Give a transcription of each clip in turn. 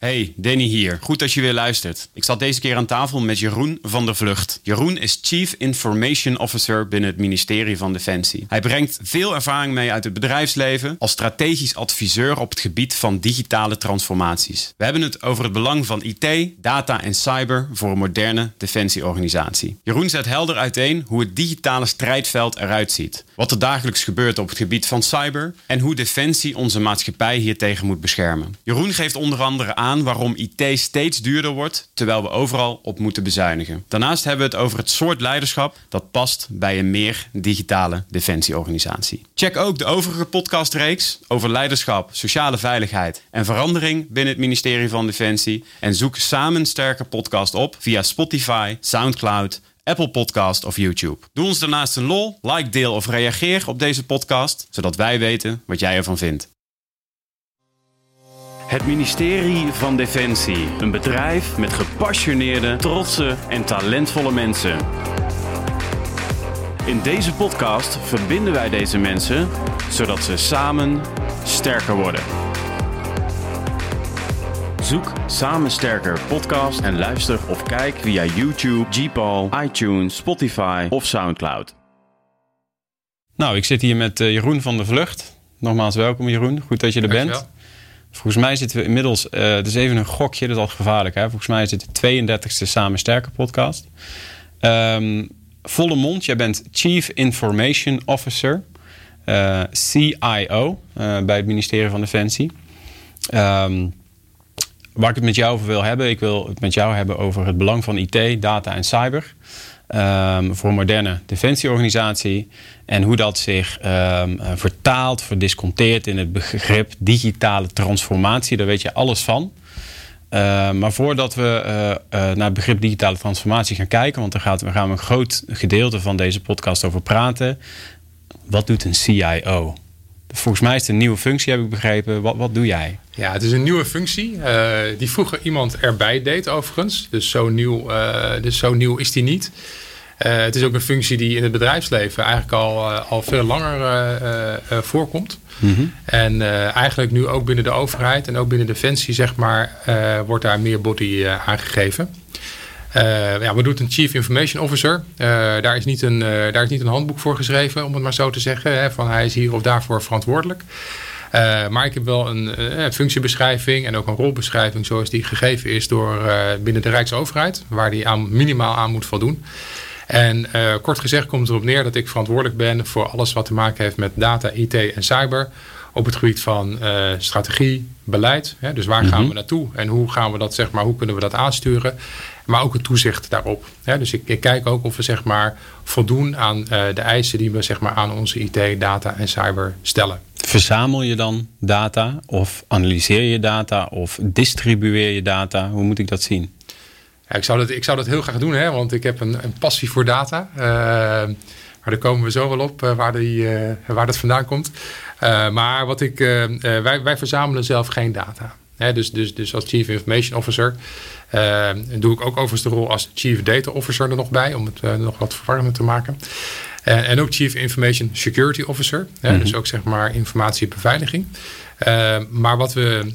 Hey, Danny hier. Goed dat je weer luistert. Ik zat deze keer aan tafel met Jeroen van der Vlucht. Jeroen is Chief Information Officer binnen het ministerie van Defensie. Hij brengt veel ervaring mee uit het bedrijfsleven als strategisch adviseur op het gebied van digitale transformaties. We hebben het over het belang van IT, data en cyber voor een moderne defensieorganisatie. Jeroen zet helder uiteen hoe het digitale strijdveld eruit ziet, wat er dagelijks gebeurt op het gebied van cyber en hoe Defensie onze maatschappij hiertegen moet beschermen. Jeroen geeft onder andere aan waarom IT steeds duurder wordt, terwijl we overal op moeten bezuinigen. Daarnaast hebben we het over het soort leiderschap dat past bij een meer digitale defensieorganisatie. Check ook de overige podcastreeks over leiderschap, sociale veiligheid en verandering binnen het ministerie van Defensie. En zoek samen sterke podcast op via Spotify, SoundCloud. Apple Podcast of YouTube. Doe ons daarnaast een lol, like, deel of reageer op deze podcast, zodat wij weten wat jij ervan vindt. Het ministerie van Defensie. Een bedrijf met gepassioneerde, trotse en talentvolle mensen. In deze podcast verbinden wij deze mensen zodat ze samen sterker worden. Zoek Samen Sterker podcast en luister of kijk via YouTube, Gpal, iTunes, Spotify of Soundcloud. Nou, ik zit hier met eh, Jeroen van der Vlucht. Nogmaals welkom Jeroen, goed dat je er Dankjewel. bent. Volgens mij zitten we inmiddels, eh het is even een gokje, dat is altijd gevaarlijk. Hè? Volgens mij is dit de 32e Samen Sterker podcast. Ehm, volle mond, jij bent Chief Information Officer, eh, CIO, eh, bij het ministerie van Defensie. Ehm, waar ik het met jou over wil hebben, ik wil het met jou hebben over het belang van IT, data en cyber. Ehm, voor een moderne defensieorganisatie. En hoe dat zich ehm, eh, vertaalt, verdisconteert in het begrip digitale transformatie. Daar weet je alles van. Uh, maar voordat we uh, uh, naar het begrip digitale transformatie gaan kijken, want daar gaat, we gaan een groot gedeelte van deze podcast over praten. Wat doet een CIO? Volgens mij is het een nieuwe functie, heb ik begrepen. Wat, wat doe jij? Ja, het is een nieuwe functie uh, die vroeger iemand erbij deed overigens. Dus zo nieuw, uh, dus zo nieuw is die niet. Uh, het is ook een functie die in het bedrijfsleven eigenlijk al, al veel langer voorkomt. Mm -hmm. En eigenlijk nu ook binnen de overheid en ook binnen Defensie zeg maar, wordt daar meer body aangegeven. Uh, ja, wat doet een Chief Information Officer? Uh, daar, is niet een, uh, daar is niet een handboek voor geschreven, om het maar zo te zeggen. Hè, van hij is hier of daarvoor verantwoordelijk. maar ik heb wel een, een, functiebeschrijving en ook een rolbeschrijving zoals die gegeven is door binnen de Rijksoverheid. Waar die aan, minimaal aan moet voldoen. En kort gezegd komt het erop neer dat ik verantwoordelijk ben voor alles wat te maken heeft met data, IT en cyber op het gebied van uh, strategie, beleid. Hè, dus waar mm -hmm. gaan we naartoe en hoe gaan we dat, zeg maar, hoe kunnen we dat aansturen? Maar ook het toezicht daarop. Dus ik, ik, kijk ook of we zeg maar, voldoen aan uh, de eisen die we zeg maar, aan onze IT, data en cyber stellen. Verzamel je dan data of analyseer je data of distribueer je data? Hoe moet ik dat zien? Ja, ik, zou dat, ik zou dat heel graag doen, hè, want ik heb een, een passie voor data. Uh, maar daar komen we zo wel op uh, waar, die, waar dat vandaan komt. Maar wat ik, wij, wij verzamelen zelf geen data. Dus, dus, dus als Chief Information Officer doe ik ook overigens de rol als Chief Data Officer er nog bij, om het nog wat verwarrender te maken. en ook Chief Information Security Officer, mm -hmm. dus ook zeg maar informatiebeveiliging. maar wat we,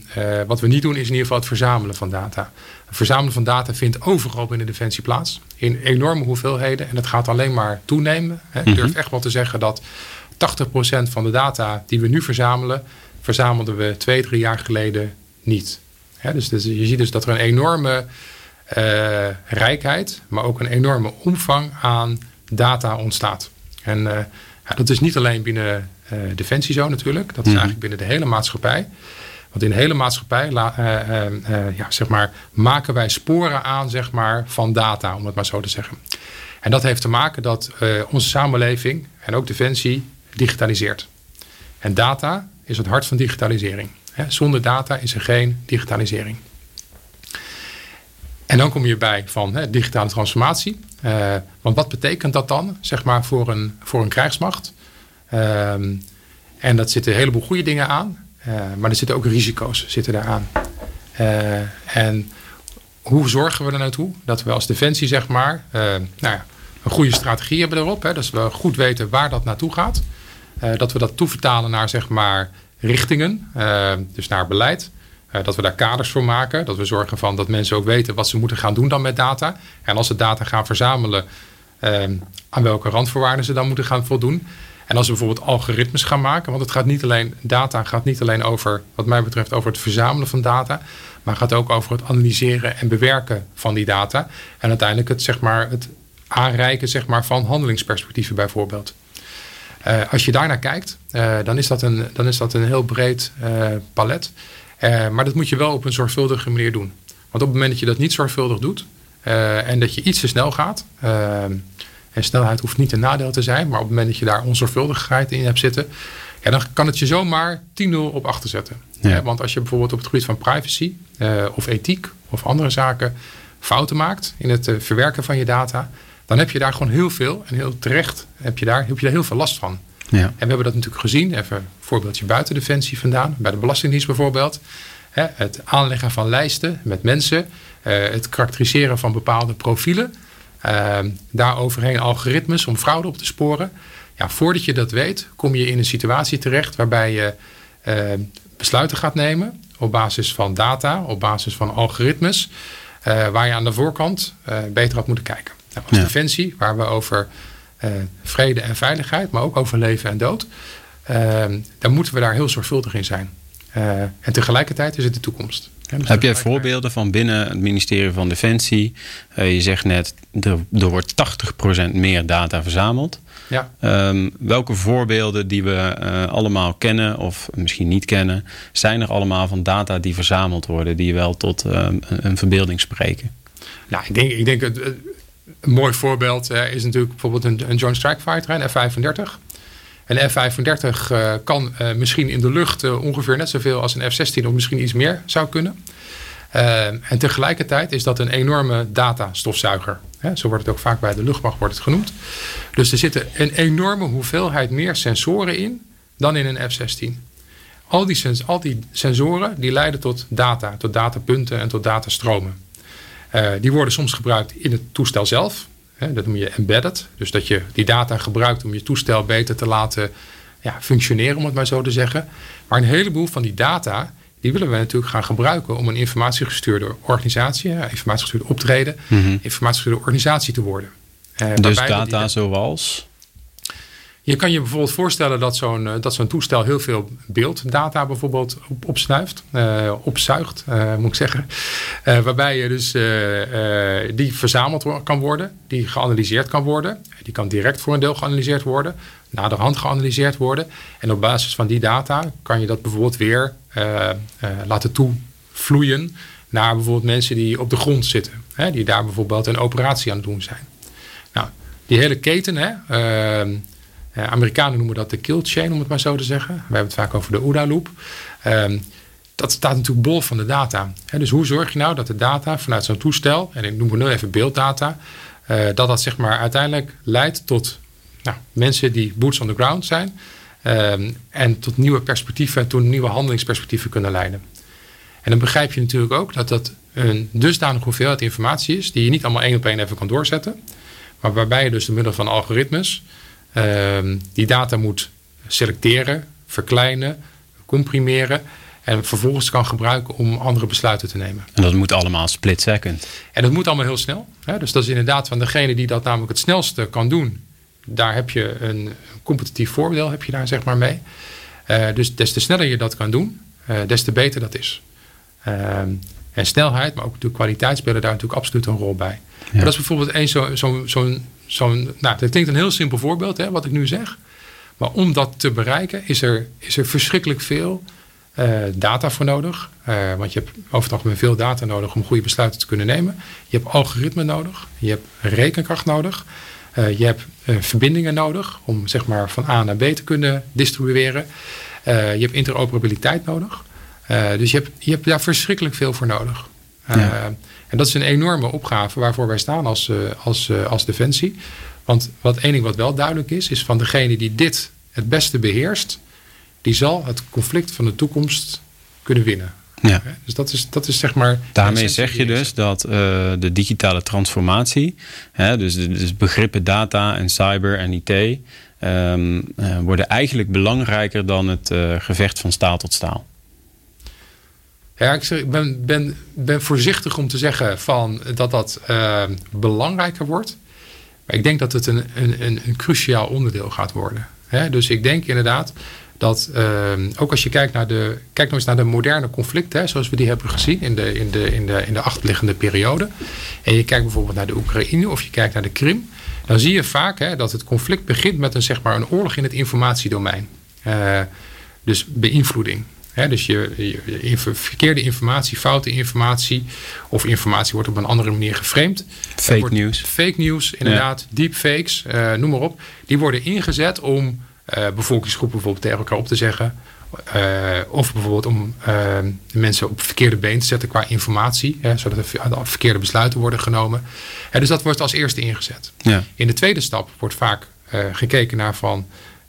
wat we niet doen is in ieder geval het verzamelen van data. Het verzamelen van data vindt overal binnen Defensie plaats. In enorme hoeveelheden. En het gaat alleen maar toenemen. Hè. Ik durf echt wel te zeggen dat 80% van de data die we nu verzamelen... verzamelden we twee, drie jaar geleden niet. Dus, dus, je ziet dus dat er een enorme uh, rijkheid... maar ook een enorme omvang aan data ontstaat. En uh, ja, dat is niet alleen binnen uh, Defensie zo natuurlijk. Dat is mm -hmm. eigenlijk binnen de hele maatschappij... Want in de hele maatschappij ja, zeg maar, maken wij sporen aan zeg maar, van data, om het maar zo te zeggen. En dat heeft te maken dat onze samenleving en ook Defensie digitaliseert. En data is het hart van digitalisering. Zonder data is er geen digitalisering. En dan kom je bij van digitale transformatie. want wat betekent dat dan zeg maar, voor, een, voor een krijgsmacht? Ehm, en dat zitten een heleboel goede dingen aan. Uh, maar er zitten ook risico's zitten daaraan. Uh, en hoe zorgen we er naartoe dat we als defensie zeg maar, nou ja, een goede strategie hebben erop. Hè, dat we goed weten waar dat naartoe gaat. dat we dat toevertalen naar zeg maar, richtingen, dus naar beleid. dat we daar kaders voor maken. Dat we zorgen van dat mensen ook weten wat ze moeten gaan doen dan met data. En als ze data gaan verzamelen, ehm, aan welke randvoorwaarden ze dan moeten gaan voldoen. En als we bijvoorbeeld algoritmes gaan maken, want het gaat niet alleen, data gaat niet alleen over, wat mij betreft, over het verzamelen van data, maar gaat ook over het analyseren en bewerken van die data. En uiteindelijk het, zeg maar, het aanreiken zeg maar, van handelingsperspectieven bijvoorbeeld. Uh, als je daarnaar kijkt, uh, dan, is dat een, dan is dat een heel breed uh, palet. maar dat moet je wel op een zorgvuldige manier doen. Want op het moment dat je dat niet zorgvuldig doet en dat je iets te snel gaat, en snelheid hoeft niet een nadeel te zijn, maar op het moment dat je daar onzorgvuldigheid in hebt zitten, ja, dan kan het je zomaar 10-0 op achter zetten. Ja. Want als je bijvoorbeeld op het gebied van privacy of ethiek of andere zaken fouten maakt in het verwerken van je data, dan heb je daar gewoon heel veel en heel terecht heb je daar, heb je daar heel veel last van. Ja. En we hebben dat natuurlijk gezien, even een voorbeeldje buiten Defensie vandaan, bij de Belastingdienst bijvoorbeeld. het aanleggen van lijsten met mensen, eh, het karakteriseren van bepaalde profielen, uh, daar overheen algoritmes om fraude op te sporen. Ja, voordat je dat weet, kom je in een situatie terecht waarbij je uh, besluiten gaat nemen op basis van data, op basis van algoritmes, waar je aan de voorkant beter had moeten kijken. Als defensie, waar we over uh, vrede en veiligheid, maar ook over leven en dood, uh, dan moeten we daar heel zorgvuldig in zijn. Uh, en tegelijkertijd is het de toekomst. dus Heb jij voorbeelden van binnen het ministerie van Defensie? je zegt net, er, er wordt 80% meer data verzameld. Ja. Um, welke voorbeelden die we allemaal kennen of misschien niet kennen, zijn er allemaal van data die verzameld worden, die wel tot um, een verbeelding spreken? Nou, ik denk, ik denk het, een mooi voorbeeld uh, is natuurlijk bijvoorbeeld een, een Joint Strike Fighter, een F-35. Een F-35 uh, kan uh, misschien in de lucht ongeveer net zoveel als een F-16 of misschien iets meer zou kunnen. en tegelijkertijd is dat een enorme datastofzuiger. Hè? Zo wordt het ook vaak bij de luchtmacht wordt het genoemd. Dus er zitten een enorme hoeveelheid meer sensoren in dan in een F-16. Al die, al die sensoren die leiden tot data, tot datapunten en tot datastromen. Uh, die worden soms gebruikt in het toestel zelf. Hè, dat noem je embedded. Dus dat je die data gebruikt om je toestel beter te laten ja, functioneren, om het maar zo te zeggen. Maar een heleboel van die data, die willen we natuurlijk gaan gebruiken om een informatiegestuurde organisatie, informatiegestuurde optreden, mm -hmm. informatiegestuurde organisatie te worden. Uh, dus data zoals? Je kan je bijvoorbeeld voorstellen dat zo'n eh, dat zo'n toestel heel veel beelddata bijvoorbeeld op, opsnuift, uh, opzuigt, uh, moet ik zeggen. Waarbij je dus die verzameld kan worden, die geanalyseerd kan worden. Die kan direct voor een deel geanalyseerd worden, naderhand geanalyseerd worden. En op basis van die data kan je dat bijvoorbeeld weer laten toevloeien naar bijvoorbeeld mensen die op de grond zitten. Hè, die daar bijvoorbeeld een operatie aan het doen zijn. Nou, die hele keten, hè, ehm, uh, Amerikanen noemen dat de kill chain, om het maar zo te zeggen. We hebben het vaak over de OODA-loop. Um, dat staat natuurlijk bol van de data. dus hoe zorg je nou dat de data vanuit zo'n toestel, en ik noem nu even beelddata, uh, dat dat zeg maar uiteindelijk leidt tot nou, mensen die boots on the ground zijn um, en tot nieuwe perspectieven, tot nieuwe handelingsperspectieven kunnen leiden. En dan begrijp je natuurlijk ook dat dat een dusdanig hoeveelheid informatie is die je niet allemaal één op één even kan doorzetten, maar waarbij je dus door middel van algoritmes Ehm, die data moet selecteren, verkleinen, comprimeren. En vervolgens kan gebruiken om andere besluiten te nemen. En dat moet allemaal split second. En dat moet allemaal heel snel. Hè? Dus dat is inderdaad van degene die dat namelijk het snelste kan doen. Daar heb je een competitief voordeel heb je daar zeg maar mee. Uh, dus des te sneller je dat kan doen, uh, des te beter dat is. Uh, en snelheid, maar ook de kwaliteit spelen daar natuurlijk absoluut een rol bij. Ja. dat is bijvoorbeeld één zo'n zo, zo, zo'n, nou, dat klinkt een heel simpel voorbeeld, hè, wat ik nu zeg. Maar om dat te bereiken is er, is er verschrikkelijk veel uh, data voor nodig. Uh, want je hebt over het algemeen veel data nodig om goede besluiten te kunnen nemen. Je hebt algoritme nodig. Je hebt rekenkracht nodig. Uh, je hebt verbindingen nodig om zeg maar, van A naar B te kunnen distribueren. je hebt interoperabiliteit nodig. dus je hebt, je hebt daar verschrikkelijk veel voor nodig. Ja. En dat is een enorme opgave waarvoor wij staan als, uh, als, uh, als Defensie. Want wat één ding wat wel duidelijk is, is van degene die dit het beste beheerst, die zal het conflict van de toekomst kunnen winnen. Ja. Dus dat is, dat is zeg maar. Daarmee zeg je dus dat uh, de digitale transformatie, hè, dus, dus begrippen data en cyber en IT, um, worden eigenlijk belangrijker dan het gevecht van staal tot staal. Ja, ik ben, ben, ben voorzichtig om te zeggen van dat dat uh, belangrijker wordt. Maar ik denk dat het een, een, een, cruciaal onderdeel gaat worden. dus ik denk inderdaad dat ehm, ook als je kijkt naar de, kijk nog eens naar de moderne conflicten, zoals we die hebben gezien in de, in, de, in, de, in de achterliggende periode. En je kijkt bijvoorbeeld naar de Oekraïne of je kijkt naar de Krim. Dan zie je vaak hè, dat het conflict begint met een, zeg maar, een oorlog in het informatiedomein. Uh, dus beïnvloeding dus je, je, verkeerde informatie, foute informatie of informatie wordt op een andere manier geframed. Fake news. Fake news, inderdaad. Ja. Deepfakes, uh, noem maar op. Die worden ingezet om uh, bevolkingsgroepen bijvoorbeeld tegen elkaar op te zeggen. Uh, of bijvoorbeeld om mensen op verkeerde been te zetten qua informatie. Hè, zodat er verkeerde besluiten worden genomen. dus dat wordt als eerste ingezet. Ja. In de tweede stap wordt vaak gekeken naar van...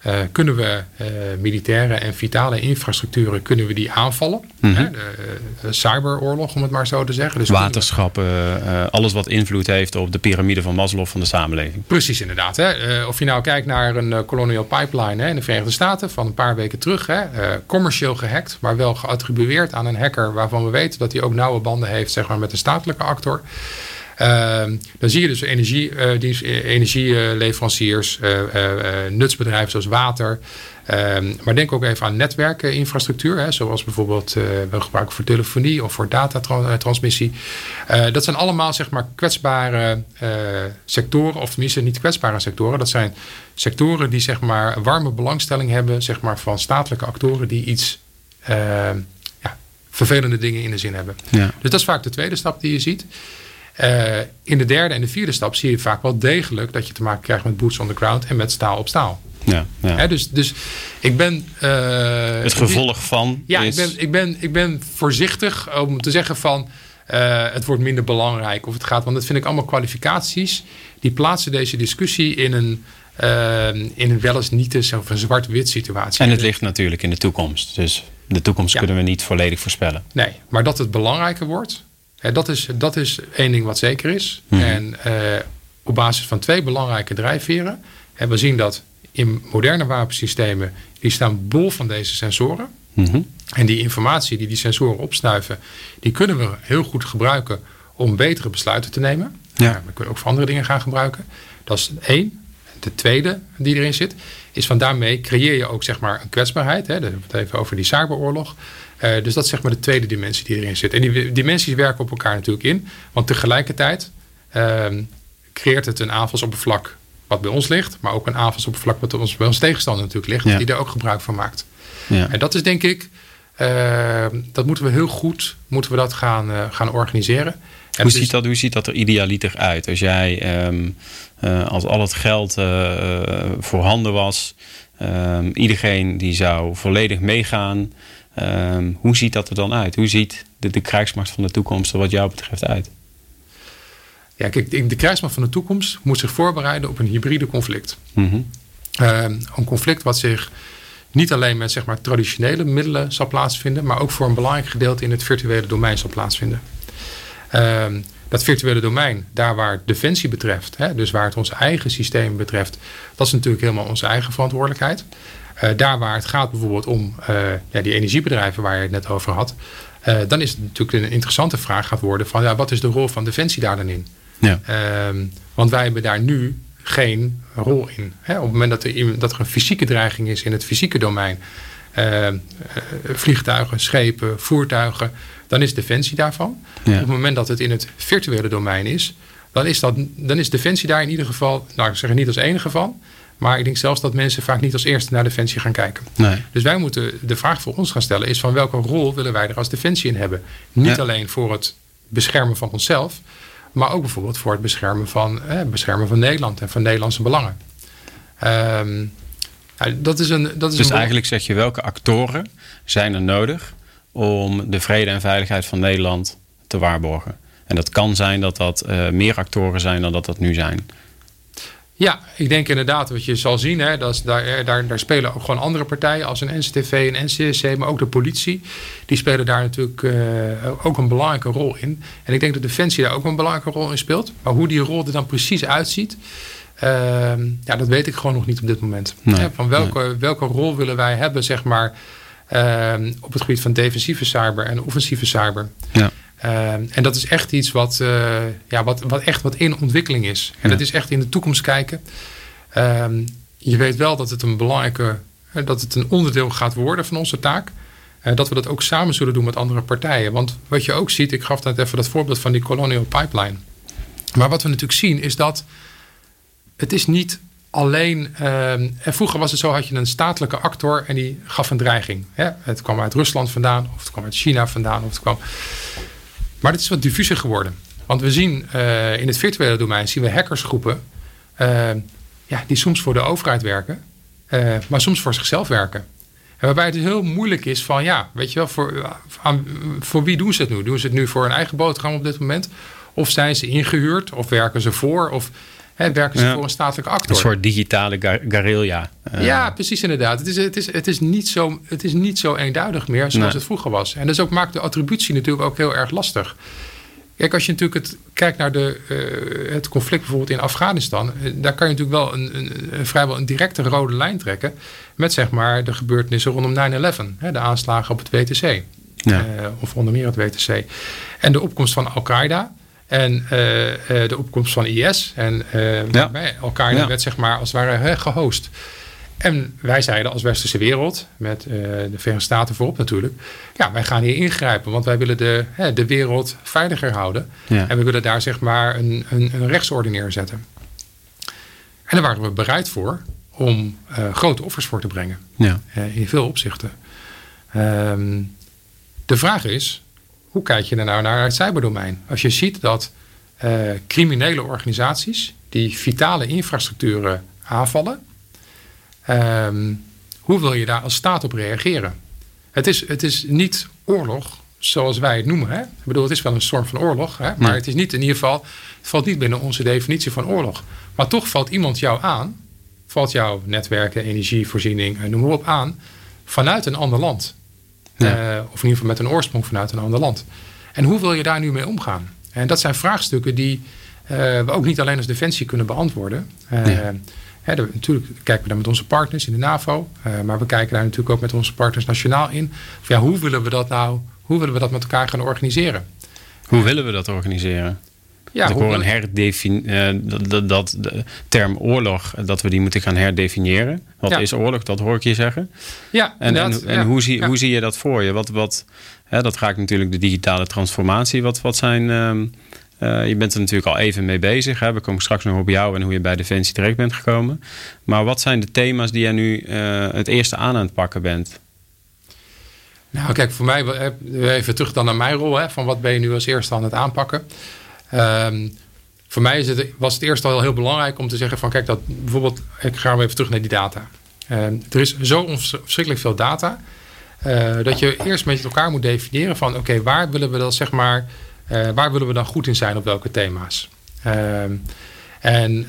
Uh, kunnen we uh, militaire en vitale infrastructuren kunnen we die aanvallen? Mm -hmm. de, de, cyberoorlog, om het maar zo te zeggen. Dus Waterschappen, uh, alles wat invloed heeft op de piramide van Maslow van de samenleving. Precies, inderdaad. Hè. of je nou kijkt naar een colonial pipeline hè, in de Verenigde Staten van een paar weken terug. Hè, commercieel gehackt, maar wel geattribueerd aan een hacker waarvan we weten dat hij ook nauwe banden heeft zeg maar, met de statelijke actor. Ehm, dan zie je dus energie, uh, energieleveranciers, uh, nutsbedrijven zoals water. Ehm, maar denk ook even aan netwerkinfrastructuur, hè, zoals bijvoorbeeld we gebruiken voor telefonie of voor datatransmissie. dat zijn allemaal zeg maar kwetsbare sectoren, of tenminste niet kwetsbare sectoren. Dat zijn sectoren die zeg maar warme belangstelling hebben zeg maar, van statelijke actoren die iets ehm, ja, vervelende dingen in de zin hebben. Ja. Dus dat is vaak de tweede stap die je ziet. Uh, in de derde en de vierde stap zie je vaak wel degelijk dat je te maken krijgt met boots on the ground en met staal op staal. Ja, ja. dus, dus ik ben. Uh, het gevolg van. Ja, ik, ben, ik, ben, ik ben voorzichtig om te zeggen van. Uh, het wordt minder belangrijk of het gaat. Want dat vind ik allemaal kwalificaties. Die plaatsen deze discussie in een. in een wel eens niet eens of een zwart-wit situatie. En het ligt natuurlijk in de toekomst. Dus de toekomst ja. kunnen we niet volledig voorspellen. Nee, maar dat het belangrijker wordt dat, is, dat is één ding wat zeker is. Mhm. En uh, op basis van twee belangrijke drijfveren hebben we zien dat in moderne wapensystemen die staan bol van deze sensoren. Mhm. En die informatie die die sensoren opsnuiven, die kunnen we heel goed gebruiken om betere besluiten te nemen. Ja. we kunnen ook voor andere dingen gaan gebruiken. Dat is één. De tweede die erin zit, is van daarmee creëer je ook zeg maar een kwetsbaarheid. Hè. Dan hebben we het even over die cyberoorlog. Uh, dus dat is zeg maar de tweede dimensie die erin zit. En die dimensies werken op elkaar natuurlijk in. Want tegelijkertijd uh, creëert het een aanvalsoppervlak wat bij ons ligt. Maar ook een aanvalsoppervlak wat ons, bij ons tegenstander natuurlijk ligt. Ja. Die daar ook gebruik van maakt. Ja. En dat is denk ik... Uh, dat moeten we heel goed moeten we dat gaan, gaan organiseren. En hoe, dus, ziet dat, hoe ziet dat er idealiter uit? Als jij, um, als al het geld voorhanden was... Um, iedereen die zou volledig meegaan... Um, hoe ziet dat er dan uit? Hoe ziet de, de krijgsmacht van de toekomst er wat jou betreft uit? Ja, kijk, de krijgsmacht van de toekomst moet zich voorbereiden op een hybride conflict. Mm -hmm. um, een conflict wat zich niet alleen met zeg maar, traditionele middelen zal plaatsvinden, maar ook voor een belangrijk gedeelte in het virtuele domein zal plaatsvinden. Um, dat virtuele domein, daar waar defensie betreft, hè, dus waar het onze eigen systeem betreft, dat is natuurlijk helemaal onze eigen verantwoordelijkheid. Uh, daar waar het gaat bijvoorbeeld om uh, ja, die energiebedrijven waar je het net over had. Uh, dan is het natuurlijk een interessante vraag gaat worden van ja, wat is de rol van Defensie daar dan in? Ja. Ehm, want wij hebben daar nu geen rol in. Hè? Op het moment dat er, dat er een fysieke dreiging is in het fysieke domein. ehm, vliegtuigen, schepen, voertuigen. Dan is Defensie daarvan. Ja. Op het moment dat het in het virtuele domein is. Dan is, dat, dan is Defensie daar in ieder geval, nou ik zeg het niet als enige van. Maar ik denk zelfs dat mensen vaak niet als eerste naar Defensie gaan kijken. Nee. Dus wij moeten de vraag voor ons gaan stellen is van welke rol willen wij er als Defensie in hebben? Niet Ja. alleen voor het beschermen van onszelf, maar ook bijvoorbeeld voor het beschermen van, eh, beschermen van Nederland en van Nederlandse belangen. Ehm, nou, dat is een, dat is Dus een eigenlijk zeg je welke actoren zijn er nodig om de vrede en veiligheid van Nederland te waarborgen? En dat kan zijn dat dat eh, meer actoren zijn dan dat dat nu zijn. Ja, ik denk inderdaad wat je zal zien. Hè, dat is, daar, daar, daar spelen ook gewoon andere partijen als een NCTV en NCSC, maar ook de politie. Die spelen daar natuurlijk uh, ook een belangrijke rol in. En ik denk dat Defensie daar ook een belangrijke rol in speelt. Maar hoe die rol er dan precies uitziet, uh, ja, dat weet ik gewoon nog niet op dit moment. Nee, Hè, van welke, welke rol willen wij hebben, zeg maar. Ehm, op het gebied van defensieve cyber en offensieve cyber. Ja. Ehm, en dat is echt iets wat, eh, ja, wat, wat echt wat in ontwikkeling is. En dat is echt in de toekomst kijken. Ehm, je weet wel dat het een belangrijke, dat het een onderdeel gaat worden van onze taak. Uh, dat we dat ook samen zullen doen met andere partijen. Want wat je ook ziet, ik gaf net even dat voorbeeld van die Colonial Pipeline. Maar wat we natuurlijk zien is dat het is niet alleen. En vroeger was het zo: had je een statelijke actor en die gaf een dreiging. Hè? Het kwam uit Rusland vandaan, of het kwam uit China vandaan, of het kwam. Maar het is wat diffuser geworden. Want we zien uh, in het virtuele domein zien we hackersgroepen. Uh, ja, die soms voor de overheid werken, uh, maar soms voor zichzelf werken. En waarbij het heel moeilijk is van ja, weet je wel, voor, voor wie doen ze het nu? Doen ze het nu voor een eigen boterham op dit moment? Of zijn ze ingehuurd? Of werken ze voor? Of hè, werken ze Ja. voor een statelijke actor? Een soort digitale gar- guerrilla. Eh, Ja, precies inderdaad. Het is, het is, het is, niet, zo, het is niet zo eenduidig meer zoals Nee. het vroeger was. En dat is ook, maakt de attributie natuurlijk ook heel erg lastig. Kijk, als je natuurlijk het, kijkt naar de, eh, het conflict bijvoorbeeld in Afghanistan... eh, daar kan je natuurlijk wel een, een, een vrijwel een directe rode lijn trekken... met zeg maar de gebeurtenissen rondom 9-11. hè, De aanslagen op het WTC. Ja. Of onder meer het WTC. En de opkomst van Al-Qaeda... En eh, eh, de opkomst van IS. En eh Ja. Ja. werd zeg maar als het ware gehost. En wij zeiden als westerse wereld, met de Verenigde Staten voorop natuurlijk, ja, wij gaan hier ingrijpen, want wij willen de, hè, de wereld veiliger houden. Ja. En we willen daar zeg maar een, een, een rechtsorde neerzetten. En daar waren we bereid voor om grote offers voor te brengen, Ja. in veel opzichten. Ehm, de vraag is, hoe kijk je er nou naar het cyberdomein? Als je ziet dat eh, criminele organisaties die vitale infrastructuren aanvallen, Ehm, hoe wil je daar als staat op reageren? Het is, het is niet oorlog zoals wij het noemen. Hè? Ik bedoel, het is wel een storm van oorlog. Hè? Maar het is niet in ieder geval, het valt niet binnen onze definitie van oorlog. Maar toch valt iemand jou aan, valt jouw netwerken, energievoorziening, eh, noem maar op aan, vanuit een ander land. Ja. Eh, of in ieder geval met een oorsprong vanuit een ander land. En hoe wil je daar nu mee omgaan? En dat zijn vraagstukken die eh, we ook niet alleen als defensie kunnen beantwoorden. Eh, hè, de- natuurlijk kijken we daar met onze partners in de NAVO. maar we kijken daar natuurlijk ook met onze partners nationaal in. Of ja, hoe willen we dat nou, hoe willen we dat met elkaar gaan organiseren? Hoe willen we dat organiseren? Ja, Dus ik hoor een herdefin, eh, dat, de term oorlog, dat we die moeten gaan herdefiniëren. Wat Ja. is oorlog? Dat hoor ik je zeggen. ja, En, en, inderdaad, en ja, hoe, zie, ja. hoe zie je dat voor je? Wat, wat, hè, dat raakt natuurlijk de digitale transformatie. Wat, wat zijn, ehm, eh, je bent er natuurlijk al even mee bezig. Hè? We komen straks nog op jou en hoe je bij Defensie terecht bent gekomen. Maar wat zijn de thema's die jij nu eh, het eerste aan aan het pakken bent? Nou, kijk, voor mij, even terug dan naar mijn rol. Hè, van wat ben je nu als eerste aan het aanpakken? Ehm, voor mij is het, was het eerst al heel belangrijk om te zeggen van... kijk, dat bijvoorbeeld, ik ga weer even terug naar die data. Ehm, er is zo verschrikkelijk veel data... eh, dat je eerst met elkaar moet definiëren van... oké, waar willen we dat, zeg maar... eh, waar willen we dan goed in zijn op welke thema's? Ehm, en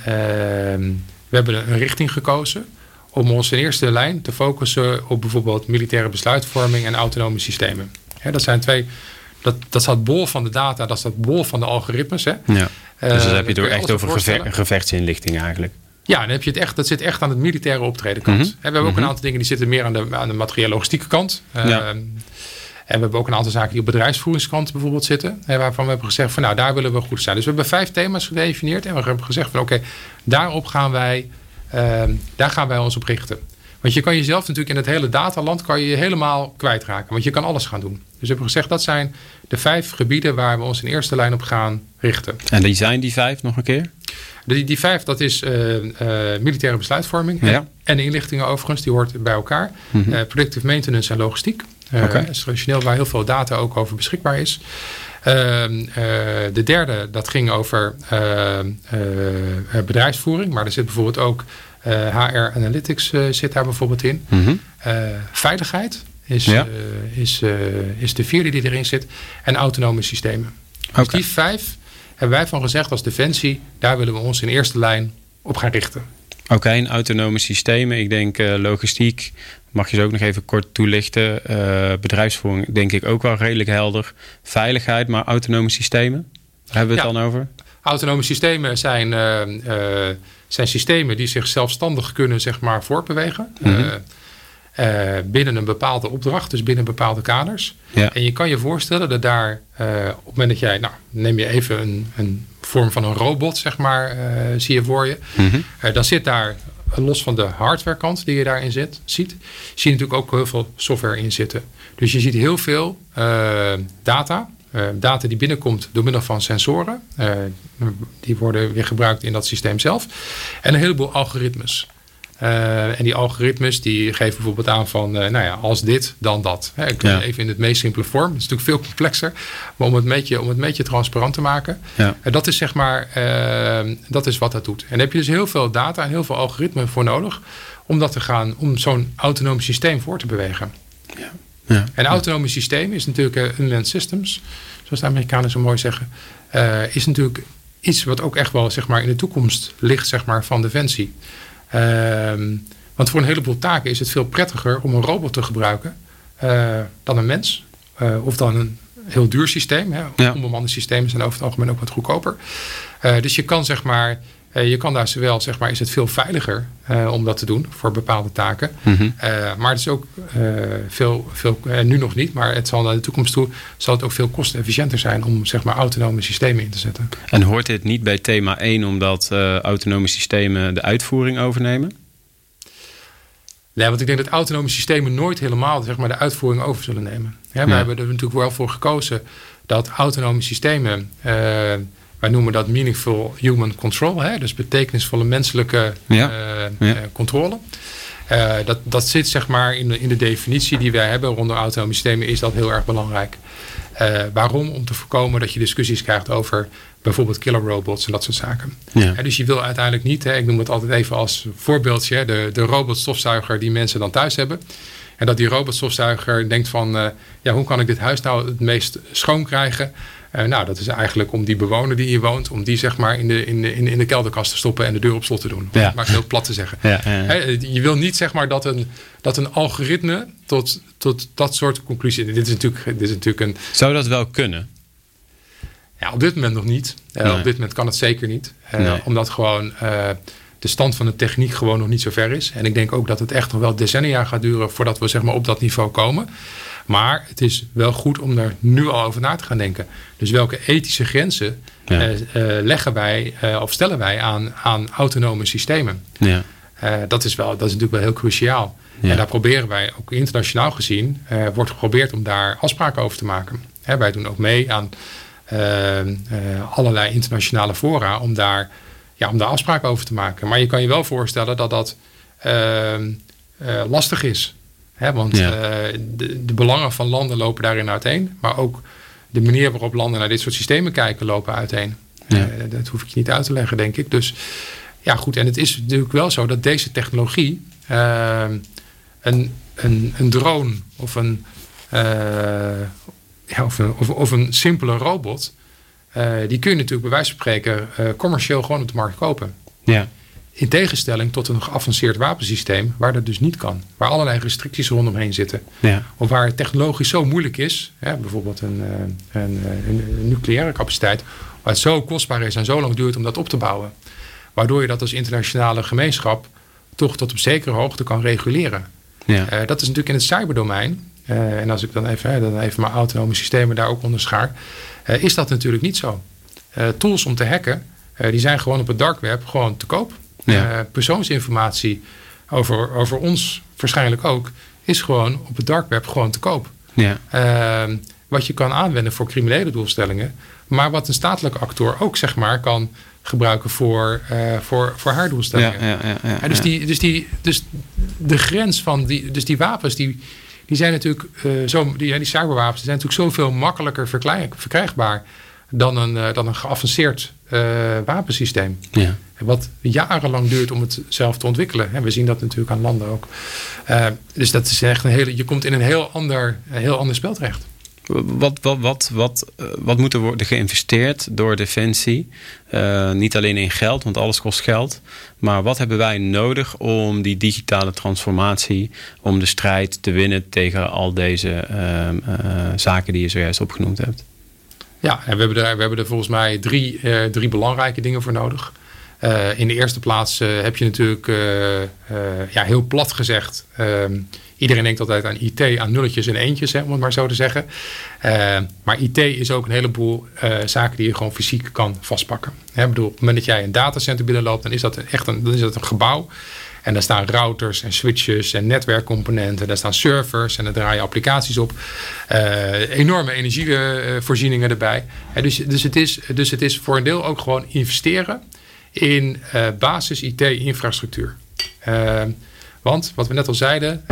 we hebben een richting gekozen om ons in eerste lijn te focussen op bijvoorbeeld militaire besluitvorming en autonome systemen. Dat zijn twee, dat, dat staat bol van de data, dat staat bol van de algoritmes. Hè. Ja. Eh, Dus dan heb je het echt over geve- gevechtsinlichting eigenlijk. Ja, dan heb je het echt, dat zit echt aan het militaire optredenkant. Mhm. En we hebben ook Mhm. een aantal dingen die zitten meer aan de, aan de materiële logistieke kant. Ja. Ehm, en we hebben ook een aantal zaken die op bedrijfsvoeringskant bijvoorbeeld zitten. Hè, waarvan we hebben gezegd van nou, daar willen we goed zijn. Dus we hebben vijf thema's gedefinieerd. En we hebben gezegd van oké, daarop gaan wij, ehm, daar gaan wij ons op richten. Want je kan jezelf natuurlijk in het hele dataland kan je je helemaal kwijtraken. Want je kan alles gaan doen. Dus we hebben gezegd dat zijn de vijf gebieden waar we ons in eerste lijn op gaan richten. En die zijn die vijf nog een keer? Die, die vijf, dat is eh, eh, militaire besluitvorming. Ja. En inlichtingen overigens, die hoort bij elkaar. Eh, predictive maintenance en logistiek. Dat is traditioneel waar heel veel data ook over beschikbaar is. Ehm, eh, de derde, dat ging over bedrijfsvoering. Maar er zit bijvoorbeeld ook HR Analytics zit daar bijvoorbeeld in. Mhm. Veiligheid is, Ja. eh, is, eh, is de vierde die erin zit. En autonome systemen. Dus Oké. die vijf hebben wij van gezegd als Defensie... daar willen we ons in eerste lijn op gaan richten. Oké, en autonome systemen. Ik denk eh, logistiek. Mag je ze ook nog even kort toelichten? Bedrijfsvoering denk ik ook wel redelijk helder. Veiligheid, maar autonome systemen? Daar hebben we het Ja. dan over? Autonome systemen zijn, zijn systemen die zich zelfstandig kunnen zeg maar, voortbewegen. Mhm. Eh, binnen een bepaalde opdracht, dus binnen bepaalde kaders. Ja. En je kan je voorstellen dat daar, op het moment dat jij, nou, neem je even een, een vorm van een robot, zeg maar, zie je voor je. Mhm. dan zit daar los van de hardwarekant die je daarin zit, ziet, zie je natuurlijk ook heel veel software in zitten. Dus je ziet heel veel data. Data die binnenkomt door middel van sensoren. Die worden weer gebruikt in dat systeem zelf. En een heleboel algoritmes. En die algoritmes die geven bijvoorbeeld aan van, nou ja, als dit, dan dat. Hè, ik ja. even in het meest simpele vorm. Het is natuurlijk veel complexer. Maar om het een beetje, om het beetje transparant te maken. Ja. dat is zeg maar, dat is wat dat doet. En daar heb je dus heel veel data en heel veel algoritmen voor nodig. Om dat te gaan, om zo'n autonoom systeem voor te bewegen. Ja. Ja. En een autonome systeem is natuurlijk unmanned systems, zoals de Amerikanen zo mooi zeggen, is natuurlijk iets wat ook echt wel zeg maar, in de toekomst ligt zeg maar, van defensie. Uh, want voor een heleboel taken is het veel prettiger om een robot te gebruiken uh, dan een mens. of dan een heel duur systeem. Hè. Ja. Onbemande systemen zijn over het algemeen ook wat goedkoper. dus je kan zeg maar je kan daar zowel, zeg maar, is het veel veiliger uh, om dat te doen voor bepaalde taken. Mm -hmm. uh, maar het is ook veel, veel nu nog niet, maar het zal naar de toekomst toe, zal het ook veel kostenefficiënter zijn om, zeg maar, autonome systemen in te zetten. En hoort dit niet bij thema 1 omdat autonome systemen de uitvoering overnemen? Nee, want ik denk dat autonome systemen nooit helemaal zeg maar, de uitvoering over zullen nemen. Ja, we hebben er natuurlijk wel voor gekozen dat autonome systemen wij noemen dat meaningful human control, hè? dus betekenisvolle menselijke Ja. uh, Ja. uh, controle. Uh, dat, dat zit zeg maar in de, in de definitie die wij hebben rondom autonome systemen, is dat heel erg belangrijk. Uh, waarom? Om te voorkomen dat je discussies krijgt over bijvoorbeeld killer robots en dat soort zaken. Ja. Uh, dus je wil uiteindelijk niet, hè, ik noem het altijd even als voorbeeldje, de, de robotstofzuiger die mensen dan thuis hebben. En dat die robotstofzuiger denkt van, ja, hoe kan ik dit huis nou het meest schoon krijgen? Uh, nou, dat is eigenlijk om die bewoner die hier woont, om die zeg maar in de, in de, in de, in de kelderkast te stoppen en de deur op slot te doen. Ja. Maakt heel plat te zeggen. Ja, ja, ja. Hè, je wil niet zeg maar dat een, dat een algoritme tot, tot dat soort conclusie. Dit is natuurlijk, dit is natuurlijk een. Zou dat wel kunnen? Ja, op dit moment nog niet. Uh, Nee. Op dit moment kan het zeker niet. Uh, Nee. Omdat gewoon de stand van de techniek gewoon nog niet zo ver is. En ik denk ook dat het echt nog wel decennia gaat duren voordat we zeg maar, op dat niveau komen. Maar het is wel goed om daar nu al over na te gaan denken. Dus welke ethische grenzen Ja. eh, eh, leggen wij eh, of stellen wij aan, aan autonome systemen? Ja. Dat, is wel, dat is natuurlijk wel heel cruciaal. Ja. En daar proberen wij ook internationaal gezien, wordt geprobeerd om daar afspraken over te maken. Hè, wij doen ook mee aan allerlei internationale fora om daar, ja, om daar afspraken over te maken. Maar je kan je wel voorstellen dat dat lastig is. Hè, want Ja. eh, de, de belangen van landen lopen daarin uiteen. Maar ook de manier waarop landen naar dit soort systemen kijken lopen uiteen. Ja. Eh, dat hoef ik je niet uit te leggen, denk ik. Dus ja, goed. En het is natuurlijk wel zo dat deze technologie eh, een, een, een drone of een, eh, ja, of een, of, of een simpele robot, die kun je natuurlijk bij wijze van spreken commercieel gewoon op de markt kopen. Ja. In tegenstelling tot een geavanceerd wapensysteem, waar dat dus niet kan. Waar allerlei restricties rondomheen zitten. Ja. Of waar het technologisch zo moeilijk is, hè, bijvoorbeeld een, eh, een, eh, een, een nucleaire capaciteit, waar het zo kostbaar is en zo lang duurt om dat op te bouwen. Waardoor je dat als internationale gemeenschap toch tot op zekere hoogte kan reguleren. Ja. Eh, dat is natuurlijk in het cyberdomein. en als ik dan even, dan even mijn autonome systemen daar ook onder schaar, is dat natuurlijk niet zo. Tools om te hacken, die zijn gewoon op het dark web gewoon te koop. Ja. Eh, persoonsinformatie over, over ons waarschijnlijk ook, is gewoon op het dark web gewoon te koop. Ja. Eh, wat je kan aanwenden voor criminele doelstellingen, maar wat een statelijke acteur ook zeg maar kan gebruiken voor, eh, voor, voor haar doelstellingen. Ja. Ja. Ja. Ja, dus, die, dus, die, dus de grens van die, dus die wapens, die, die zijn natuurlijk eh, zo, die, die cyberwapens die zijn natuurlijk zoveel makkelijker verkrijgbaar dan een, dan een geavanceerd wapensysteem. Ja. Wat jarenlang duurt om het zelf te ontwikkelen. En we zien dat natuurlijk aan landen ook. Eh, dus dat is echt een hele, je komt in een heel ander, een heel ander spel terecht. Wat, wat, wat, wat, eh, wat moet er worden geïnvesteerd door Defensie? Eh, niet alleen in geld, want alles kost geld. Maar wat hebben wij nodig om die digitale transformatie, om de strijd te winnen tegen al deze ehm, eh, zaken die je zojuist opgenoemd hebt? Ja, en we hebben er, we hebben er volgens mij drie, drie belangrijke dingen voor nodig. Eh, in de eerste plaats eh, heb je natuurlijk, eh, ja, heel plat gezegd, ehm, Iedereen denkt altijd aan IT, aan nulletjes en eentjes, hè, om het maar zo te zeggen. Uh, maar IT is ook een heleboel zaken die je gewoon fysiek kan vastpakken. Hè, bedoel, op het moment dat jij een datacenter binnenloopt, dan is dat echt een, dan is dat een gebouw. En daar staan routers en switches en netwerkcomponenten. Daar staan servers en daar draaien applicaties op. Enorme energievoorzieningen erbij. dus, dus, het is, dus het is voor een deel ook gewoon investeren in uh, basis IT-infrastructuur. Uh, want wat we net al zeiden,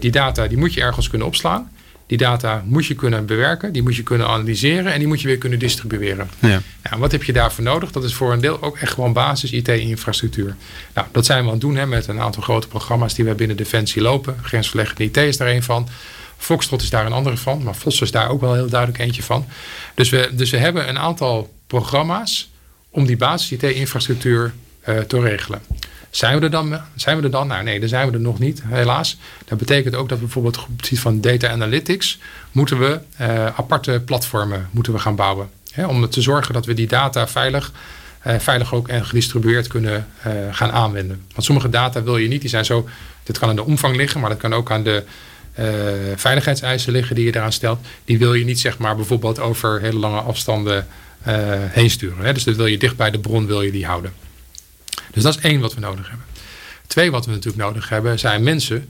die data die moet je ergens kunnen opslaan. Die data moet je kunnen bewerken, die moet je kunnen analyseren en die moet je weer kunnen distribueren. Ja. Ja, wat heb je daarvoor nodig? Dat is voor een deel ook echt gewoon basis IT-infrastructuur. Nou, dat zijn we aan het doen hè, met een aantal grote programma's die we binnen Defensie lopen. Grensverleggende IT is daar een van. Foxtrot is daar een andere van, maar Vos is daar ook wel heel duidelijk eentje van. Dus we, dus we hebben een aantal programma's om die basis IT-infrastructuur uh, te regelen. Zijn we er dan? Zijn we er dan? Nou nee, daar zijn we er nog niet, helaas. Dat betekent ook dat we bijvoorbeeld op het gebied van data analytics moeten we uh, aparte platformen moeten we gaan bouwen. Hè, om te zorgen dat we die data veilig, uh, veilig ook en gedistribueerd kunnen gaan aanwenden. Want sommige data wil je niet, die zijn zo, dit kan aan de omvang liggen, maar dat kan ook aan de veiligheidseisen liggen die je daaraan stelt. Die wil je niet zeg maar bijvoorbeeld over hele lange afstanden heen sturen. Hè. Dus dat wil je dicht bij de bron wil je die houden. Dus dat is één wat we nodig hebben. Twee wat we natuurlijk nodig hebben zijn mensen